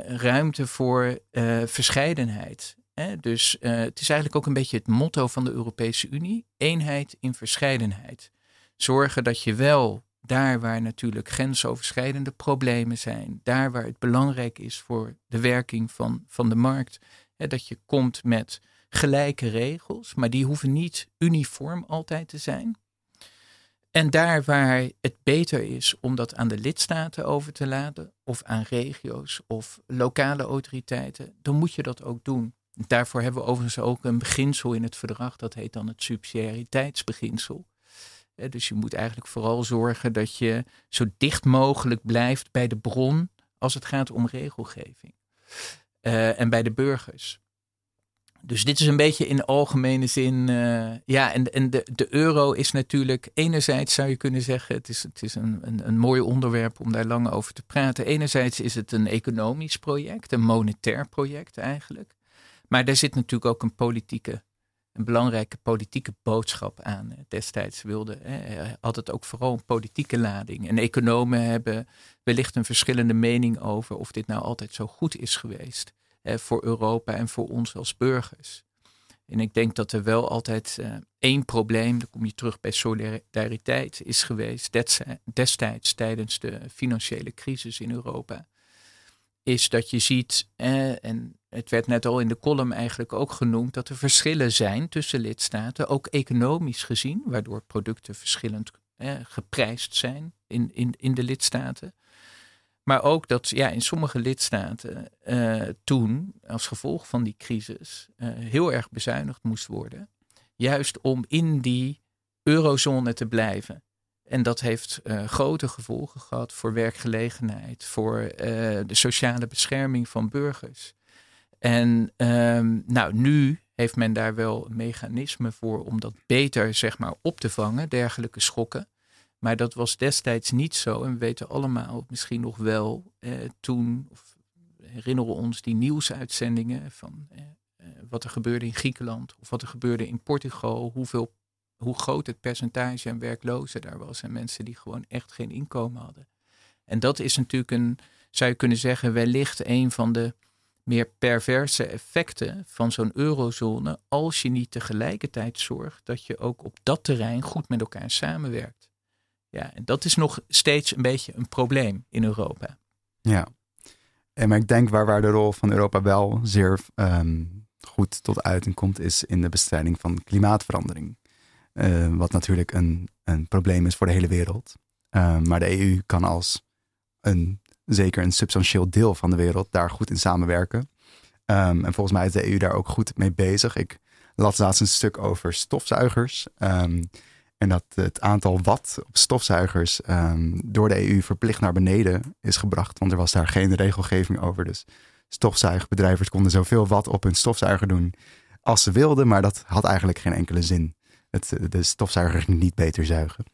ruimte voor verscheidenheid. Dus het is eigenlijk ook een beetje het motto van de Europese Unie: eenheid in verscheidenheid. Zorgen dat je wel daar waar natuurlijk grensoverschrijdende problemen zijn, daar waar het belangrijk is voor de werking van, van de markt, hè, dat je komt met gelijke regels, maar die hoeven niet uniform altijd te zijn. En daar waar het beter is om dat aan de lidstaten over te laten, of aan regio's of lokale autoriteiten, dan moet je dat ook doen. Daarvoor hebben we overigens ook een beginsel in het verdrag, dat heet dan het subsidiariteitsbeginsel. Dus je moet eigenlijk vooral zorgen dat je zo dicht mogelijk blijft bij de bron als het gaat om regelgeving. Uh, en bij de burgers. Dus dit is een beetje in algemene zin. Uh, ja, en, en de, de euro is natuurlijk. Enerzijds zou je kunnen zeggen. Het is, het is een, een, een mooi onderwerp om daar lang over te praten. Enerzijds is het een economisch project, een monetair project eigenlijk. Maar daar zit natuurlijk ook een politieke een belangrijke politieke boodschap aan destijds wilde. Had het ook vooral een politieke lading. En economen hebben wellicht een verschillende mening over of dit nou altijd zo goed is geweest voor Europa en voor ons als burgers. En ik denk dat er wel altijd uh, één probleem, dan kom je terug bij solidariteit, is geweest destijds tijdens de financiële crisis in Europa. Is dat je ziet, eh, en het werd net al in de column eigenlijk ook genoemd, dat er verschillen zijn tussen lidstaten, ook economisch gezien, waardoor producten verschillend eh, geprijsd zijn in, in, in de lidstaten. Maar ook dat ja, in sommige lidstaten uh, toen, als gevolg van die crisis, uh, heel erg bezuinigd moest worden. Juist om in die eurozone te blijven. En dat heeft uh, grote gevolgen gehad voor werkgelegenheid, voor de sociale bescherming van burgers. En um, nou, nu heeft men daar wel een mechanisme voor om dat beter zeg maar, op te vangen, dergelijke schokken. Maar dat was destijds niet zo. En we weten allemaal misschien nog wel eh, toen, of herinneren ons die nieuwsuitzendingen van eh, eh, wat er gebeurde in Griekenland of wat er gebeurde in Portugal, hoeveel, hoe groot het percentage aan werklozen daar was en mensen die gewoon echt geen inkomen hadden. En dat is natuurlijk een, zou je kunnen zeggen, wellicht een van de meer perverse effecten van zo'n eurozone als je niet tegelijkertijd zorgt dat je ook op dat terrein goed met elkaar samenwerkt. Ja, en dat is nog steeds een beetje een probleem in Europa. Ja, en maar ik denk waar, waar de rol van Europa wel zeer ehm, goed tot uiting komt, is in de bestrijding van klimaatverandering. Uh, wat natuurlijk een, een probleem is voor de hele wereld. Uh, maar de EU kan als een, zeker een substantieel deel van de wereld daar goed in samenwerken. Um, en volgens mij is de EU daar ook goed mee bezig. Ik las laatst een stuk over stofzuigers. Um, en dat het aantal watt op stofzuigers um, door de EU verplicht naar beneden is gebracht. Want er was daar geen regelgeving over. Dus stofzuigbedrijven konden zoveel watt op hun stofzuiger doen als ze wilden. Maar dat had eigenlijk geen enkele zin. Het, de stofzuiger ging niet beter zuigen.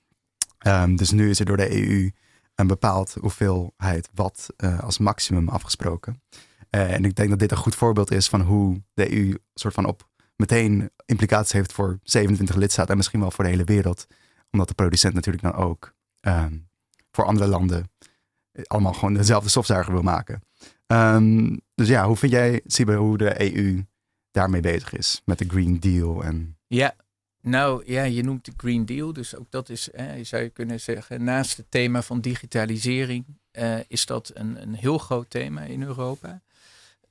Dus nu is er door de EU een bepaald hoeveelheid watt uh, als maximum afgesproken. Uh, en ik denk dat dit een goed voorbeeld is van hoe de EU soort van op meteen implicaties heeft voor 27 lidstaten en misschien wel voor de hele wereld. Omdat de producent natuurlijk dan ook um, voor andere landen allemaal gewoon dezelfde stofzuiger wil maken. Um, dus ja, hoe vind jij, Sibe, hoe de EU daarmee bezig is met de Green Deal? En... Ja, nou ja, je noemt de Green Deal, dus ook dat is, eh, zou je kunnen zeggen, naast het thema van digitalisering uh, is dat een, een heel groot thema in Europa.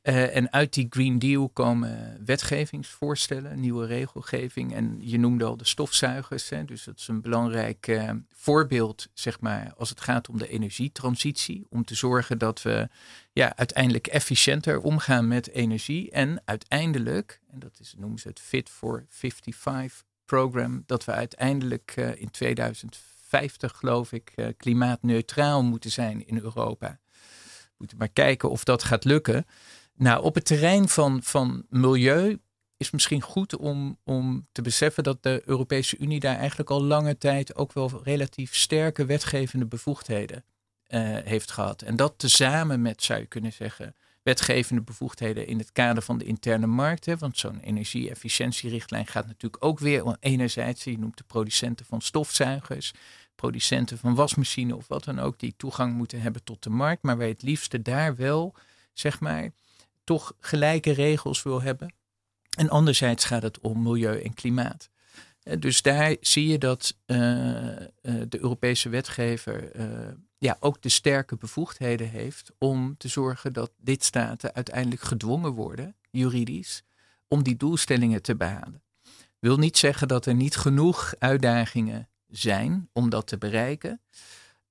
Uh, en uit die Green Deal komen wetgevingsvoorstellen, nieuwe regelgeving. En je noemde al de stofzuigers. Hè, dus dat is een belangrijk uh, voorbeeld, zeg maar, als het gaat om de energietransitie. Om te zorgen dat we ja, uiteindelijk efficiënter omgaan met energie. En uiteindelijk, en dat is, noemen ze het Fit for 55 program, dat we uiteindelijk uh, in 2050, geloof ik, klimaatneutraal moeten zijn in Europa. We moeten maar kijken of dat gaat lukken. Nou, op het terrein van, van milieu is misschien goed om, om te beseffen dat de Europese Unie daar eigenlijk al lange tijd ook wel relatief sterke wetgevende bevoegdheden uh, heeft gehad. En dat tezamen met, zou je kunnen zeggen, wetgevende bevoegdheden in het kader van de interne markt. Hè, want zo'n energie-efficiëntierichtlijn gaat natuurlijk ook weer enerzijds, je noemt de producenten van stofzuigers, producenten van wasmachines of wat dan ook, die toegang moeten hebben tot de markt, maar wij het liefste daar wel, zeg maar, toch gelijke regels wil hebben. En anderzijds gaat het om milieu en klimaat. Eh, dus daar zie je dat uh, de Europese wetgever ja, ook de sterke bevoegdheden heeft om te zorgen dat lidstaten uiteindelijk gedwongen worden, juridisch, om die doelstellingen te behalen. Wil niet zeggen dat er niet genoeg uitdagingen zijn om dat te bereiken.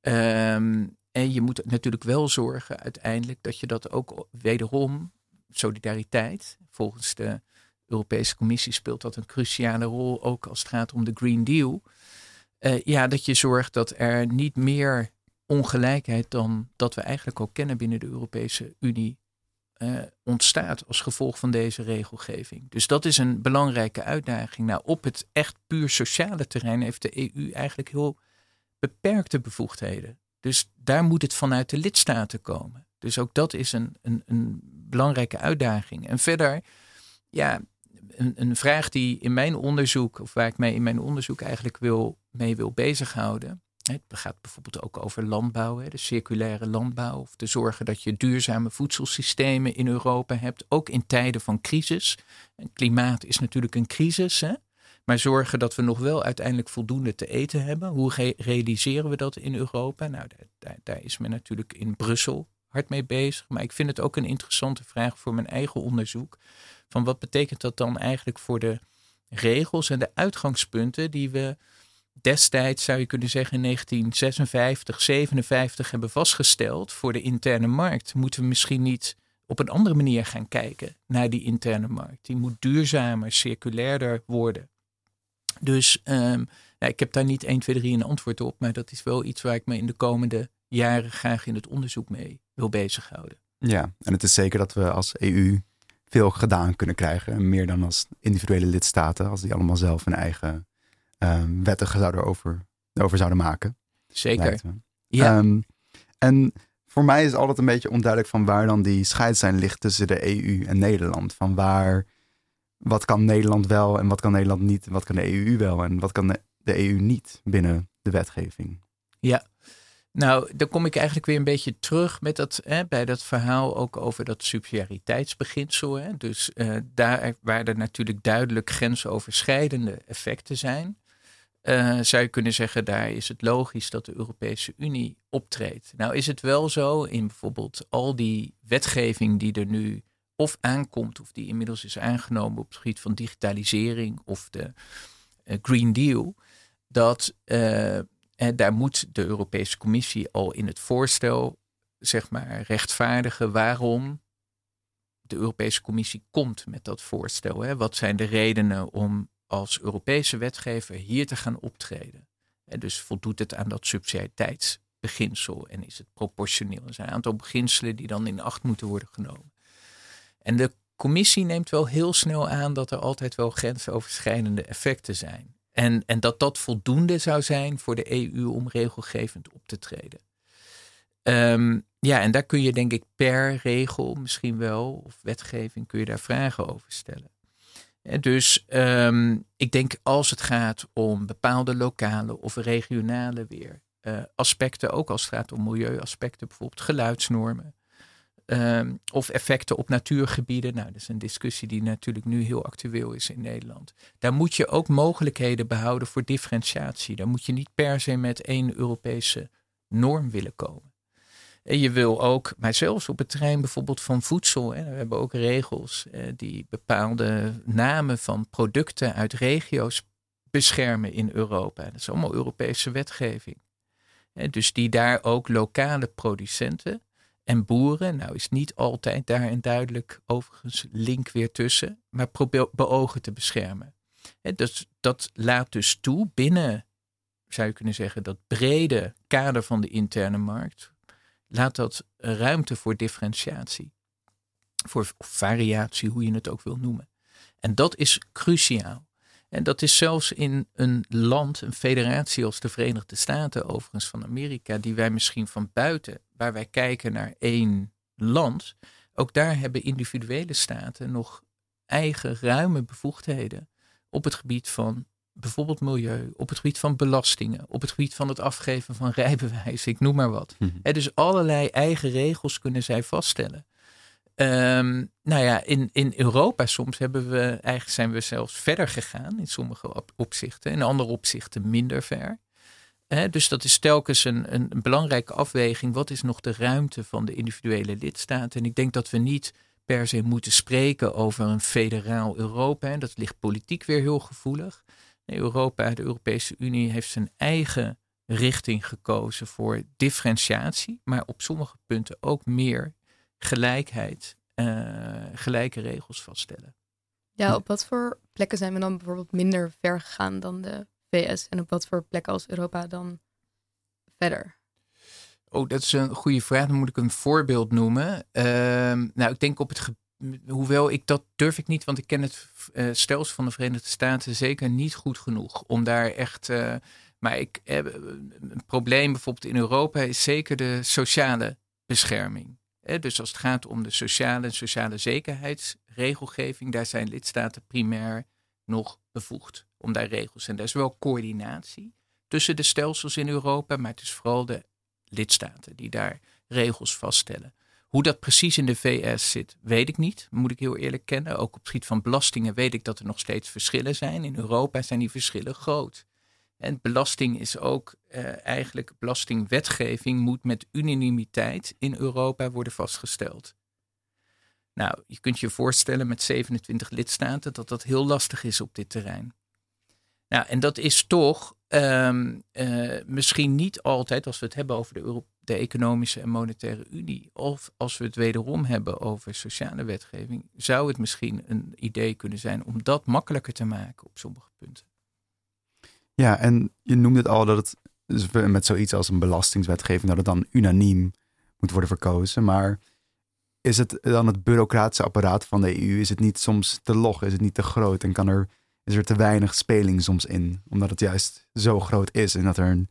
Um, en je moet natuurlijk wel zorgen uiteindelijk dat je dat ook wederom solidariteit. Volgens de Europese Commissie speelt dat een cruciale rol, ook als het gaat om de Green Deal. Uh, ja, dat je zorgt dat er niet meer ongelijkheid dan dat we eigenlijk ook kennen binnen de Europese Unie uh, ontstaat als gevolg van deze regelgeving. Dus dat is een belangrijke uitdaging. Nou, op het echt puur sociale terrein heeft de EU eigenlijk heel beperkte bevoegdheden. Dus daar moet het vanuit de lidstaten komen. Dus ook dat is een, een, een belangrijke uitdaging. En verder, ja, een, een vraag die in mijn onderzoek, of waar ik mij in mijn onderzoek eigenlijk wil, mee wil bezighouden. Het gaat bijvoorbeeld ook over landbouw, de circulaire landbouw. Of te zorgen dat je duurzame voedselsystemen in Europa hebt, ook in tijden van crisis. Klimaat is natuurlijk een crisis, hè? maar zorgen dat we nog wel uiteindelijk voldoende te eten hebben. Hoe realiseren we dat in Europa? Nou, daar, daar is men natuurlijk in Brussel hard mee bezig. Maar ik vind het ook een interessante vraag voor mijn eigen onderzoek. Van wat betekent dat dan eigenlijk voor de regels en de uitgangspunten die we destijds, zou je kunnen zeggen, in 1956, 57 hebben vastgesteld voor de interne markt? Moeten we misschien niet op een andere manier gaan kijken naar die interne markt? Die moet duurzamer, circulairder worden. Dus um, ik heb daar niet 1, 2, 3 een antwoord op, maar dat is wel iets waar ik me in de komende jaren graag in het onderzoek mee wil bezighouden. Ja, en het is zeker dat we als EU veel gedaan kunnen krijgen. Meer dan als individuele lidstaten, als die allemaal zelf hun eigen um, wetten zouden over, over zouden maken. Zeker. Ja. Um, en voor mij is het altijd een beetje onduidelijk van waar dan die scheidslijn ligt tussen de EU en Nederland. Van waar, wat kan Nederland wel en wat kan Nederland niet? Wat kan de EU wel en wat kan de EU niet binnen de wetgeving? Ja, nou, dan kom ik eigenlijk weer een beetje terug met dat, hè, bij dat verhaal ook over dat subsidiariteitsbeginsel. Hè. Dus uh, daar waar er natuurlijk duidelijk grensoverschrijdende effecten zijn, uh, zou je kunnen zeggen, daar is het logisch dat de Europese Unie optreedt. Nou is het wel zo in bijvoorbeeld al die wetgeving die er nu of aankomt, of die inmiddels is aangenomen op het gebied van digitalisering of de uh, Green Deal, dat en daar moet de Europese Commissie al in het voorstel, zeg maar, rechtvaardigen waarom de Europese Commissie komt met dat voorstel. Hè? Wat zijn de redenen om als Europese wetgever hier te gaan optreden? En dus voldoet het aan dat subsidiariteitsbeginsel en is het proportioneel? Er zijn een aantal beginselen die dan in acht moeten worden genomen. En de commissie neemt wel heel snel aan dat er altijd wel grensoverschrijdende effecten zijn. En, en dat dat voldoende zou zijn voor de EU om regelgevend op te treden. Ehm, ja, en daar kun je denk ik per regel misschien wel, of wetgeving, kun je daar vragen over stellen. Dus um, ik denk als het gaat om bepaalde lokale of regionale weer uh, aspecten, ook als het gaat om milieuaspecten, bijvoorbeeld geluidsnormen, Um, of effecten op natuurgebieden. Nou, dat is een discussie die natuurlijk nu heel actueel is in Nederland. Daar moet je ook mogelijkheden behouden voor differentiatie. Daar moet je niet per se met één Europese norm willen komen. En je wil ook, maar zelfs op het terrein bijvoorbeeld van voedsel, hè, we hebben ook regels eh, die bepaalde namen van producten uit regio's beschermen in Europa. Dat is allemaal Europese wetgeving. dus die daar ook lokale producenten en boeren. Nou is niet altijd daar een duidelijk overigens link weer tussen, maar probeer beogen te beschermen. dus dat laat dus toe binnen, zou je kunnen zeggen, dat brede kader van de interne markt, laat dat ruimte voor differentiatie, voor variatie, hoe je het ook wil noemen. En dat is cruciaal. En dat is zelfs in een land, een federatie als de Verenigde Staten, overigens van Amerika, die wij misschien van buiten, waar wij kijken naar één land, ook daar hebben individuele staten nog eigen ruime bevoegdheden op het gebied van bijvoorbeeld milieu, op het gebied van belastingen, op het gebied van het afgeven van rijbewijs, ik noem maar wat. Mm dus allerlei eigen regels kunnen zij vaststellen. Um, nou ja, in, in Europa soms hebben we, eigenlijk zijn we zelfs verder gegaan in sommige opzichten, in andere opzichten minder ver. dus dat is telkens een, een, belangrijke afweging. Wat is nog de ruimte van de individuele lidstaten? En ik denk dat we niet per se moeten spreken over een federaal Europa. Dat ligt politiek weer heel gevoelig. Europa, de Europese Unie, heeft zijn eigen richting gekozen voor differentiatie, maar op sommige punten ook meer gelijkheid, uh, gelijke regels vaststellen. Ja, op wat voor plekken zijn we dan bijvoorbeeld minder ver gegaan dan de VS en op wat voor plekken als Europa dan verder? Oh, dat is een goede vraag. Dan moet ik een voorbeeld noemen. Uh, nou, ik denk op het hoewel ik dat durf ik niet, want ik ken het uh, stelsel van de Verenigde Staten zeker niet goed genoeg om daar echt. Uh, maar ik heb een probleem bijvoorbeeld in Europa is zeker de sociale bescherming dus als het gaat om de sociale en sociale zekerheidsregels, regelgeving, daar zijn lidstaten primair nog bevoegd om daar regels. En er is wel coördinatie tussen de stelsels in Europa, maar het is vooral de lidstaten die daar regels vaststellen. Hoe dat precies in de VS zit, weet ik niet, moet ik heel eerlijk kennen. Ook op het gebied van belastingen weet ik dat er nog steeds verschillen zijn. In Europa zijn die verschillen groot. En belasting is ook uh, eigenlijk, belastingwetgeving moet met unanimiteit in Europa worden vastgesteld. Nou, je kunt je voorstellen met 27 lidstaten dat dat heel lastig is op dit terrein. Nou, en dat is toch um, misschien niet altijd, als we het hebben over de Economische en Monetaire Unie, of als we het wederom hebben over sociale wetgeving, zou het misschien een idee kunnen zijn om dat makkelijker te maken op sommige punten. Ja, en je noemde het al dat het dus met zoiets als een belastingswetgeving, dat het dan unaniem moet worden verkozen. Maar is het dan het bureaucratische apparaat van de EU, is het niet soms te log, is het niet te groot en kan er, is er te weinig speling soms in? Omdat het juist zo groot is en dat er een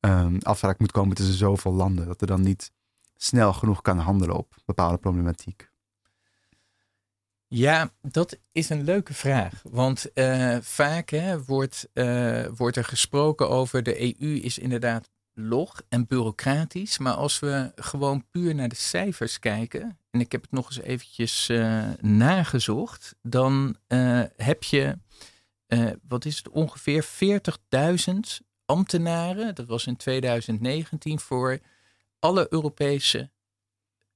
um, afspraak moet komen tussen zoveel landen, dat er dan niet snel genoeg kan handelen op bepaalde problematiek. Ja, dat is een leuke vraag. Want uh, vaak hè, wordt, uh, wordt er gesproken over de EU is inderdaad log en bureaucratisch. Maar als we gewoon puur naar de cijfers kijken, en ik heb het nog eens eventjes uh, nagezocht, dan heb je, wat is het, ongeveer 40.000 ambtenaren, dat was in 2019, voor alle Europese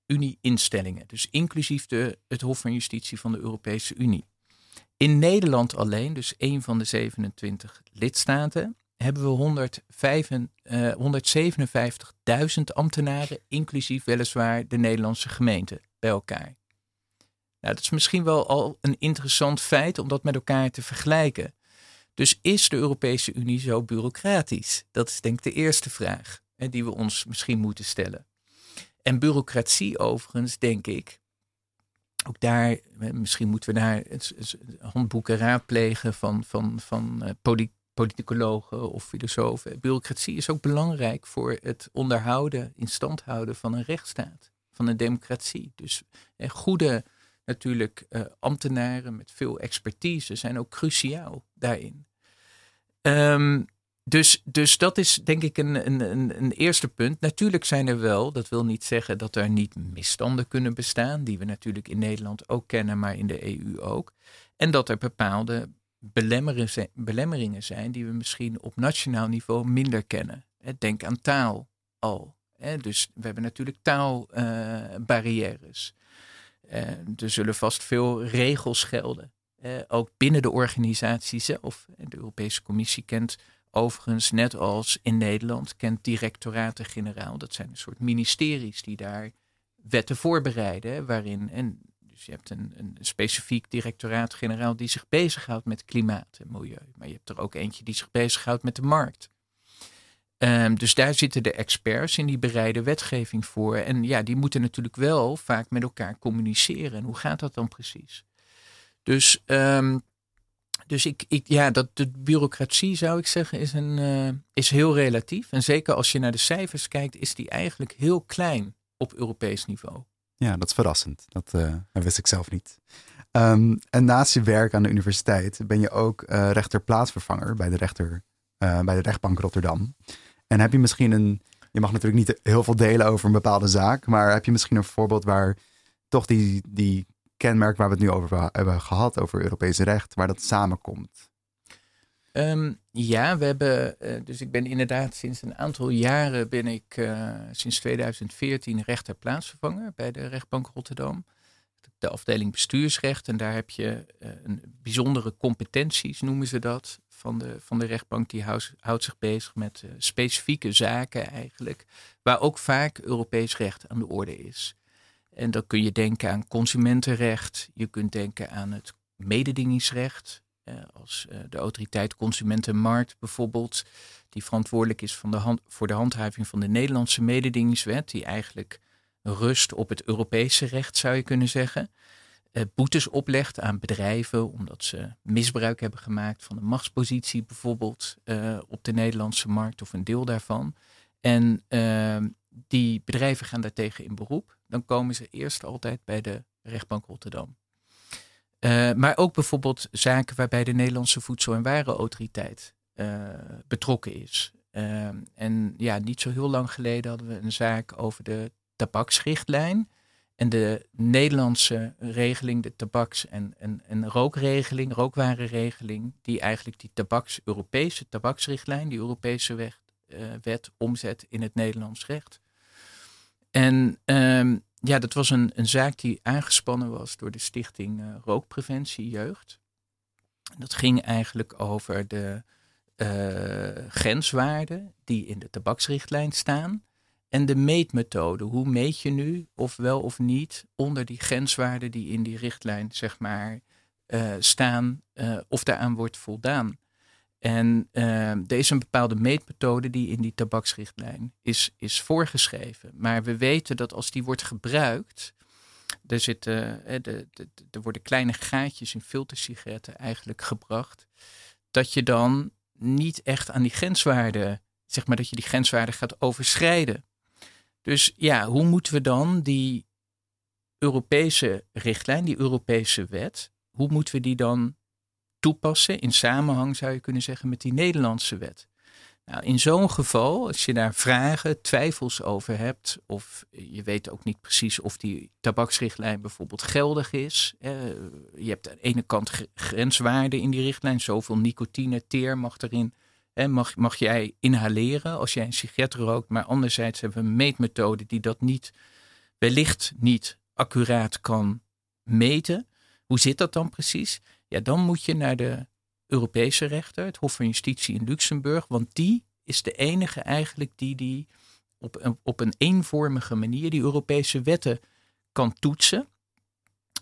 Unie-instellingen. Dus inclusief de, het Hof van Justitie van de Europese Unie. In Nederland alleen, dus één van de 27 lidstaten, hebben we 157.000 uh, ambtenaren, inclusief weliswaar de Nederlandse gemeente, bij elkaar. Nou, dat is misschien wel al een interessant feit om dat met elkaar te vergelijken. Dus is de Europese Unie zo bureaucratisch? Dat is denk ik de eerste vraag hè, die we ons misschien moeten stellen. En bureaucratie overigens, denk ik, ook daar, misschien moeten we naar handboeken raadplegen van, van, van uh, politicologen of filosofen. Bureaucratie is ook belangrijk voor het onderhouden, in stand houden van een rechtsstaat, van een democratie. Dus eh, goede natuurlijk uh, ambtenaren met veel expertise zijn ook cruciaal daarin. Um, dus, dus dat is denk ik een, een, een, een, eerste punt. Natuurlijk zijn er wel, dat wil niet zeggen dat er niet misstanden kunnen bestaan, die we natuurlijk in Nederland ook kennen, maar in de EU ook. En dat er bepaalde belemmeringen zijn die we misschien op nationaal niveau minder kennen. Denk aan taal al. Dus we hebben natuurlijk taalbarrières. Uh, er zullen vast veel regels gelden. ook binnen de organisatie zelf. De Europese Commissie kent Overigens, net als in Nederland, kent directoraten-generaal. Dat zijn een soort ministeries die daar wetten voorbereiden. Waarin, en dus je hebt een, een specifiek directoraat-generaal die zich bezighoudt met klimaat en milieu. Maar je hebt er ook eentje die zich bezighoudt met de markt. Um, dus daar zitten de experts in die bereiden wetgeving voor. En ja, die moeten natuurlijk wel vaak met elkaar communiceren. En hoe gaat dat dan precies? Dus um, dus ik, ik, ja, dat, de bureaucratie zou ik zeggen is, een, uh, is heel relatief. En zeker als je naar de cijfers kijkt, is die eigenlijk heel klein op Europees niveau. Ja, dat is verrassend. Dat, dat wist ik zelf niet. Um, en naast je werk aan de universiteit ben je ook uh, rechterplaatsvervanger bij de, rechter, bij de rechtbank Rotterdam. En heb je misschien een, je mag natuurlijk niet heel veel delen over een bepaalde zaak, maar heb je misschien een voorbeeld waar toch die, die kenmerk waar we het nu over hebben gehad, over Europees recht, waar dat samenkomt? Um, ja, we hebben, uh, dus ik ben inderdaad sinds een aantal jaren ben ik uh, sinds 2014 rechter plaatsvervanger bij de rechtbank Rotterdam. De afdeling bestuursrecht en daar heb je uh, een bijzondere competenties, noemen ze dat, van de, van de rechtbank. Die houdt, zich bezig met specifieke zaken eigenlijk, waar ook vaak Europees recht aan de orde is. En dan kun je denken aan consumentenrecht. Je kunt denken aan het mededingingsrecht. Eh, als eh, de autoriteit Consumentenmarkt bijvoorbeeld, die verantwoordelijk is van de voor de handhaving van de Nederlandse mededingingswet, die eigenlijk rust op het Europese recht, zou je kunnen zeggen. Eh, boetes oplegt aan bedrijven omdat ze misbruik hebben gemaakt van de machtspositie bijvoorbeeld eh, op de Nederlandse markt of een deel daarvan. En ehm, die bedrijven gaan daartegen in beroep dan komen ze eerst altijd bij de rechtbank Rotterdam. Uh, maar ook bijvoorbeeld zaken waarbij de Nederlandse Voedsel- en Warenautoriteit betrokken is. Uh, en ja, niet zo heel lang geleden hadden we een zaak over de tabaksrichtlijn. En de Nederlandse regeling, de tabaks- en, en, rookregeling, rookwarenregeling, die eigenlijk die tabaks, Europese tabaksrichtlijn, die Europese wet, wet omzet in het Nederlands recht. En um, ja, dat was een, een zaak die aangespannen was door de stichting uh, Rookpreventie Jeugd. Dat ging eigenlijk over de uh, grenswaarden die in de tabaksrichtlijn staan. En de meetmethode. Hoe meet je nu of wel of niet onder die grenswaarden die in die richtlijn zeg maar, uh, staan, of daaraan wordt voldaan. En uh, er is een bepaalde meetmethode die in die tabaksrichtlijn is, is voorgeschreven. Maar we weten dat als die wordt gebruikt, er, zitten, eh, de, de, er worden kleine gaatjes in filtersigaretten eigenlijk gebracht, dat je dan niet echt aan die grenswaarden, zeg maar dat je die grenswaarden gaat overschrijden. Dus ja, hoe moeten we dan die Europese richtlijn, die Europese wet, hoe moeten we die dan toepassen in samenhang zou je kunnen zeggen met die Nederlandse wet. Nou, in zo'n geval, als je daar vragen, twijfels over hebt, of je weet ook niet precies of die tabaksrichtlijn bijvoorbeeld geldig is. je hebt aan de ene kant grenswaarden in die richtlijn, zoveel nicotine, teer mag erin. Mag, mag jij inhaleren als jij een sigaret rookt, maar anderzijds hebben we een meetmethode die dat niet, wellicht niet accuraat kan meten. Hoe zit dat dan precies? Ja, dan moet je naar de Europese rechter, het Hof van Justitie in Luxemburg, want die is de enige eigenlijk die die op een, op een eenvormige manier die Europese wetten kan toetsen.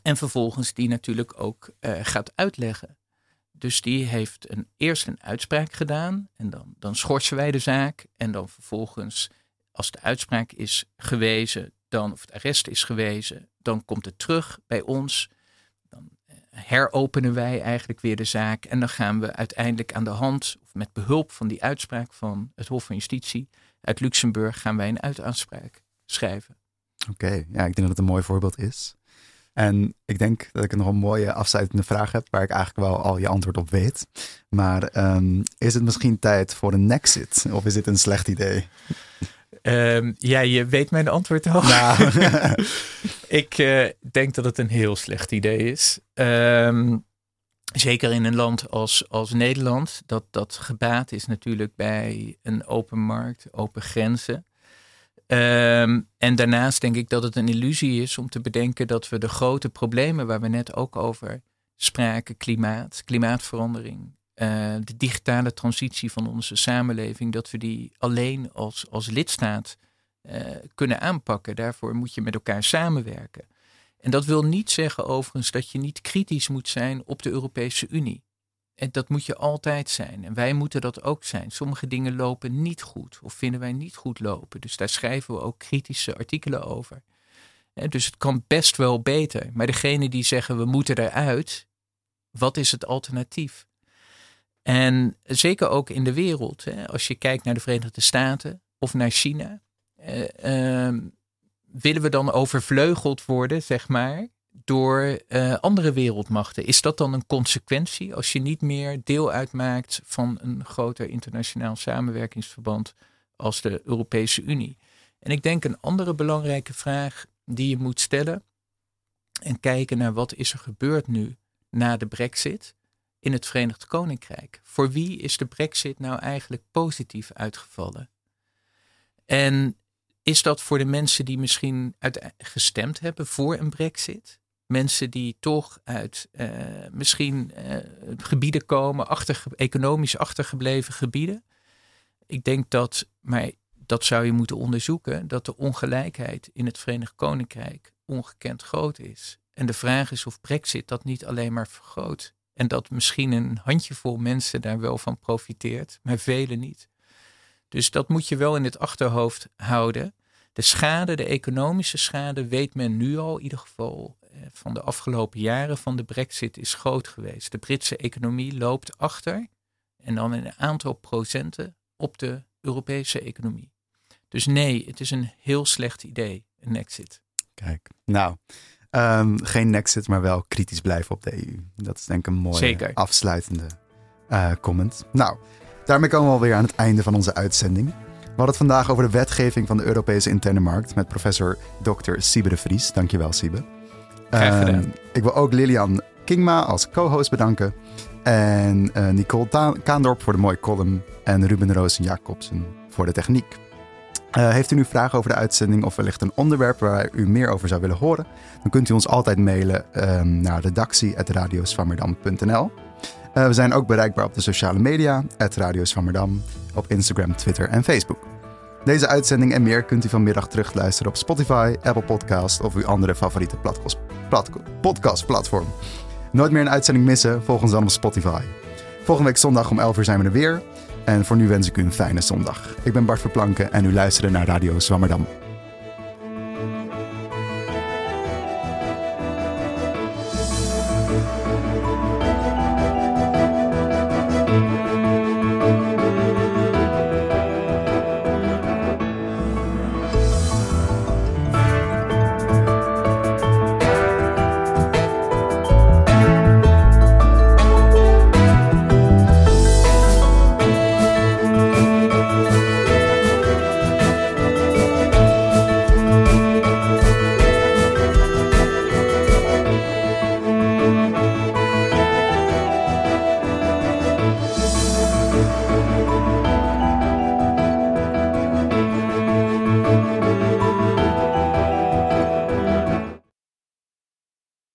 En vervolgens die natuurlijk ook uh, gaat uitleggen. Dus die heeft een, eerst een uitspraak gedaan en dan, dan schorsen wij de zaak. En dan vervolgens, als de uitspraak is gewezen, dan, of het arrest is gewezen, dan komt het terug bij ons heropenen wij eigenlijk weer de zaak. En dan gaan we uiteindelijk aan de hand, of met behulp van die uitspraak van het Hof van Justitie uit Luxemburg, gaan wij een uitaanspraak schrijven. Oké, ja, ik denk dat het een mooi voorbeeld is. En ik denk dat ik nog een mooie afsluitende vraag heb, waar ik eigenlijk wel al je antwoord op weet. Maar um, is het misschien tijd voor een Nexit? Of is dit een slecht idee? Um, ja, je weet mijn antwoord al. Nou. ik uh, denk dat het een heel slecht idee is. Um, zeker in een land als, als Nederland. Dat, dat gebaat is natuurlijk bij een open markt, open grenzen. Um, en daarnaast denk ik dat het een illusie is om te bedenken dat we de grote problemen waar we net ook over spraken, klimaat, klimaatverandering, uh, de digitale transitie van onze samenleving, dat we die alleen als, als lidstaat uh, kunnen aanpakken. Daarvoor moet je met elkaar samenwerken. En dat wil niet zeggen overigens dat je niet kritisch moet zijn op de Europese Unie. En dat moet je altijd zijn. En wij moeten dat ook zijn. Sommige dingen lopen niet goed of vinden wij niet goed lopen. Dus daar schrijven we ook kritische artikelen over. Dus het kan best wel beter. Maar degene die zeggen we moeten eruit, wat is het alternatief? En zeker ook in de wereld. Hè, als je kijkt naar de Verenigde Staten of naar China. Eh, uh, willen we dan overvleugeld worden, zeg maar, door uh, andere wereldmachten? Is dat dan een consequentie als je niet meer deel uitmaakt van een groter internationaal samenwerkingsverband als de Europese Unie? En ik denk een andere belangrijke vraag die je moet stellen en kijken naar wat is er gebeurd nu na de Brexit in het Verenigd Koninkrijk. Voor wie is de Brexit nou eigenlijk positief uitgevallen? En is dat voor de mensen die misschien gestemd hebben voor een Brexit? Mensen die toch uit uh, misschien uh, gebieden komen, achter, economisch achtergebleven gebieden. Ik denk dat, maar dat zou je moeten onderzoeken, dat de ongelijkheid in het Verenigd Koninkrijk ongekend groot is. En de vraag is of Brexit dat niet alleen maar vergroot. En dat misschien een handjevol mensen daar wel van profiteert, maar velen niet. Dus dat moet je wel in het achterhoofd houden. De schade, de economische schade, weet men nu al in ieder geval eh, van de afgelopen jaren van de brexit is groot geweest. De Britse economie loopt achter en dan een aantal procenten op de Europese economie. Dus nee, het is een heel slecht idee, een exit. Kijk, nou, Ehm, geen Nexit, maar wel kritisch blijven op de EU. Dat is denk ik een mooie Zeker. afsluitende eh, comment. Nou, daarmee komen we alweer aan het einde van onze uitzending. We hadden het vandaag over de wetgeving van de Europese interne markt met professor Dr. Siebe de Vries. Dankjewel, Siebe. Ehm, ik wil ook Lilian Kingma als co-host bedanken. En eh, Nicole Ta- Kaandorp voor de mooie column. En Ruben Roos Jacobsen voor de techniek. Eh, heeft u nu vragen over de uitzending of wellicht een onderwerp waar u meer over zou willen horen? Dan kunt u ons altijd mailen ehm, naar redactie.radioswammerdam.nl Eh, We zijn ook bereikbaar op de sociale media, Radio Zwammerdam, op Instagram, Twitter en Facebook. Deze uitzending en meer kunt u vanmiddag terugluisteren op Spotify, Apple Podcast of uw andere favoriete podcastplatform. Nooit meer een uitzending missen, volg ons dan op Spotify. Volgende week zondag om 11 uur zijn we er weer. En voor nu wens ik u een fijne zondag. Ik ben Bart Verplanken en u luisterde naar Radio Zwammerdam.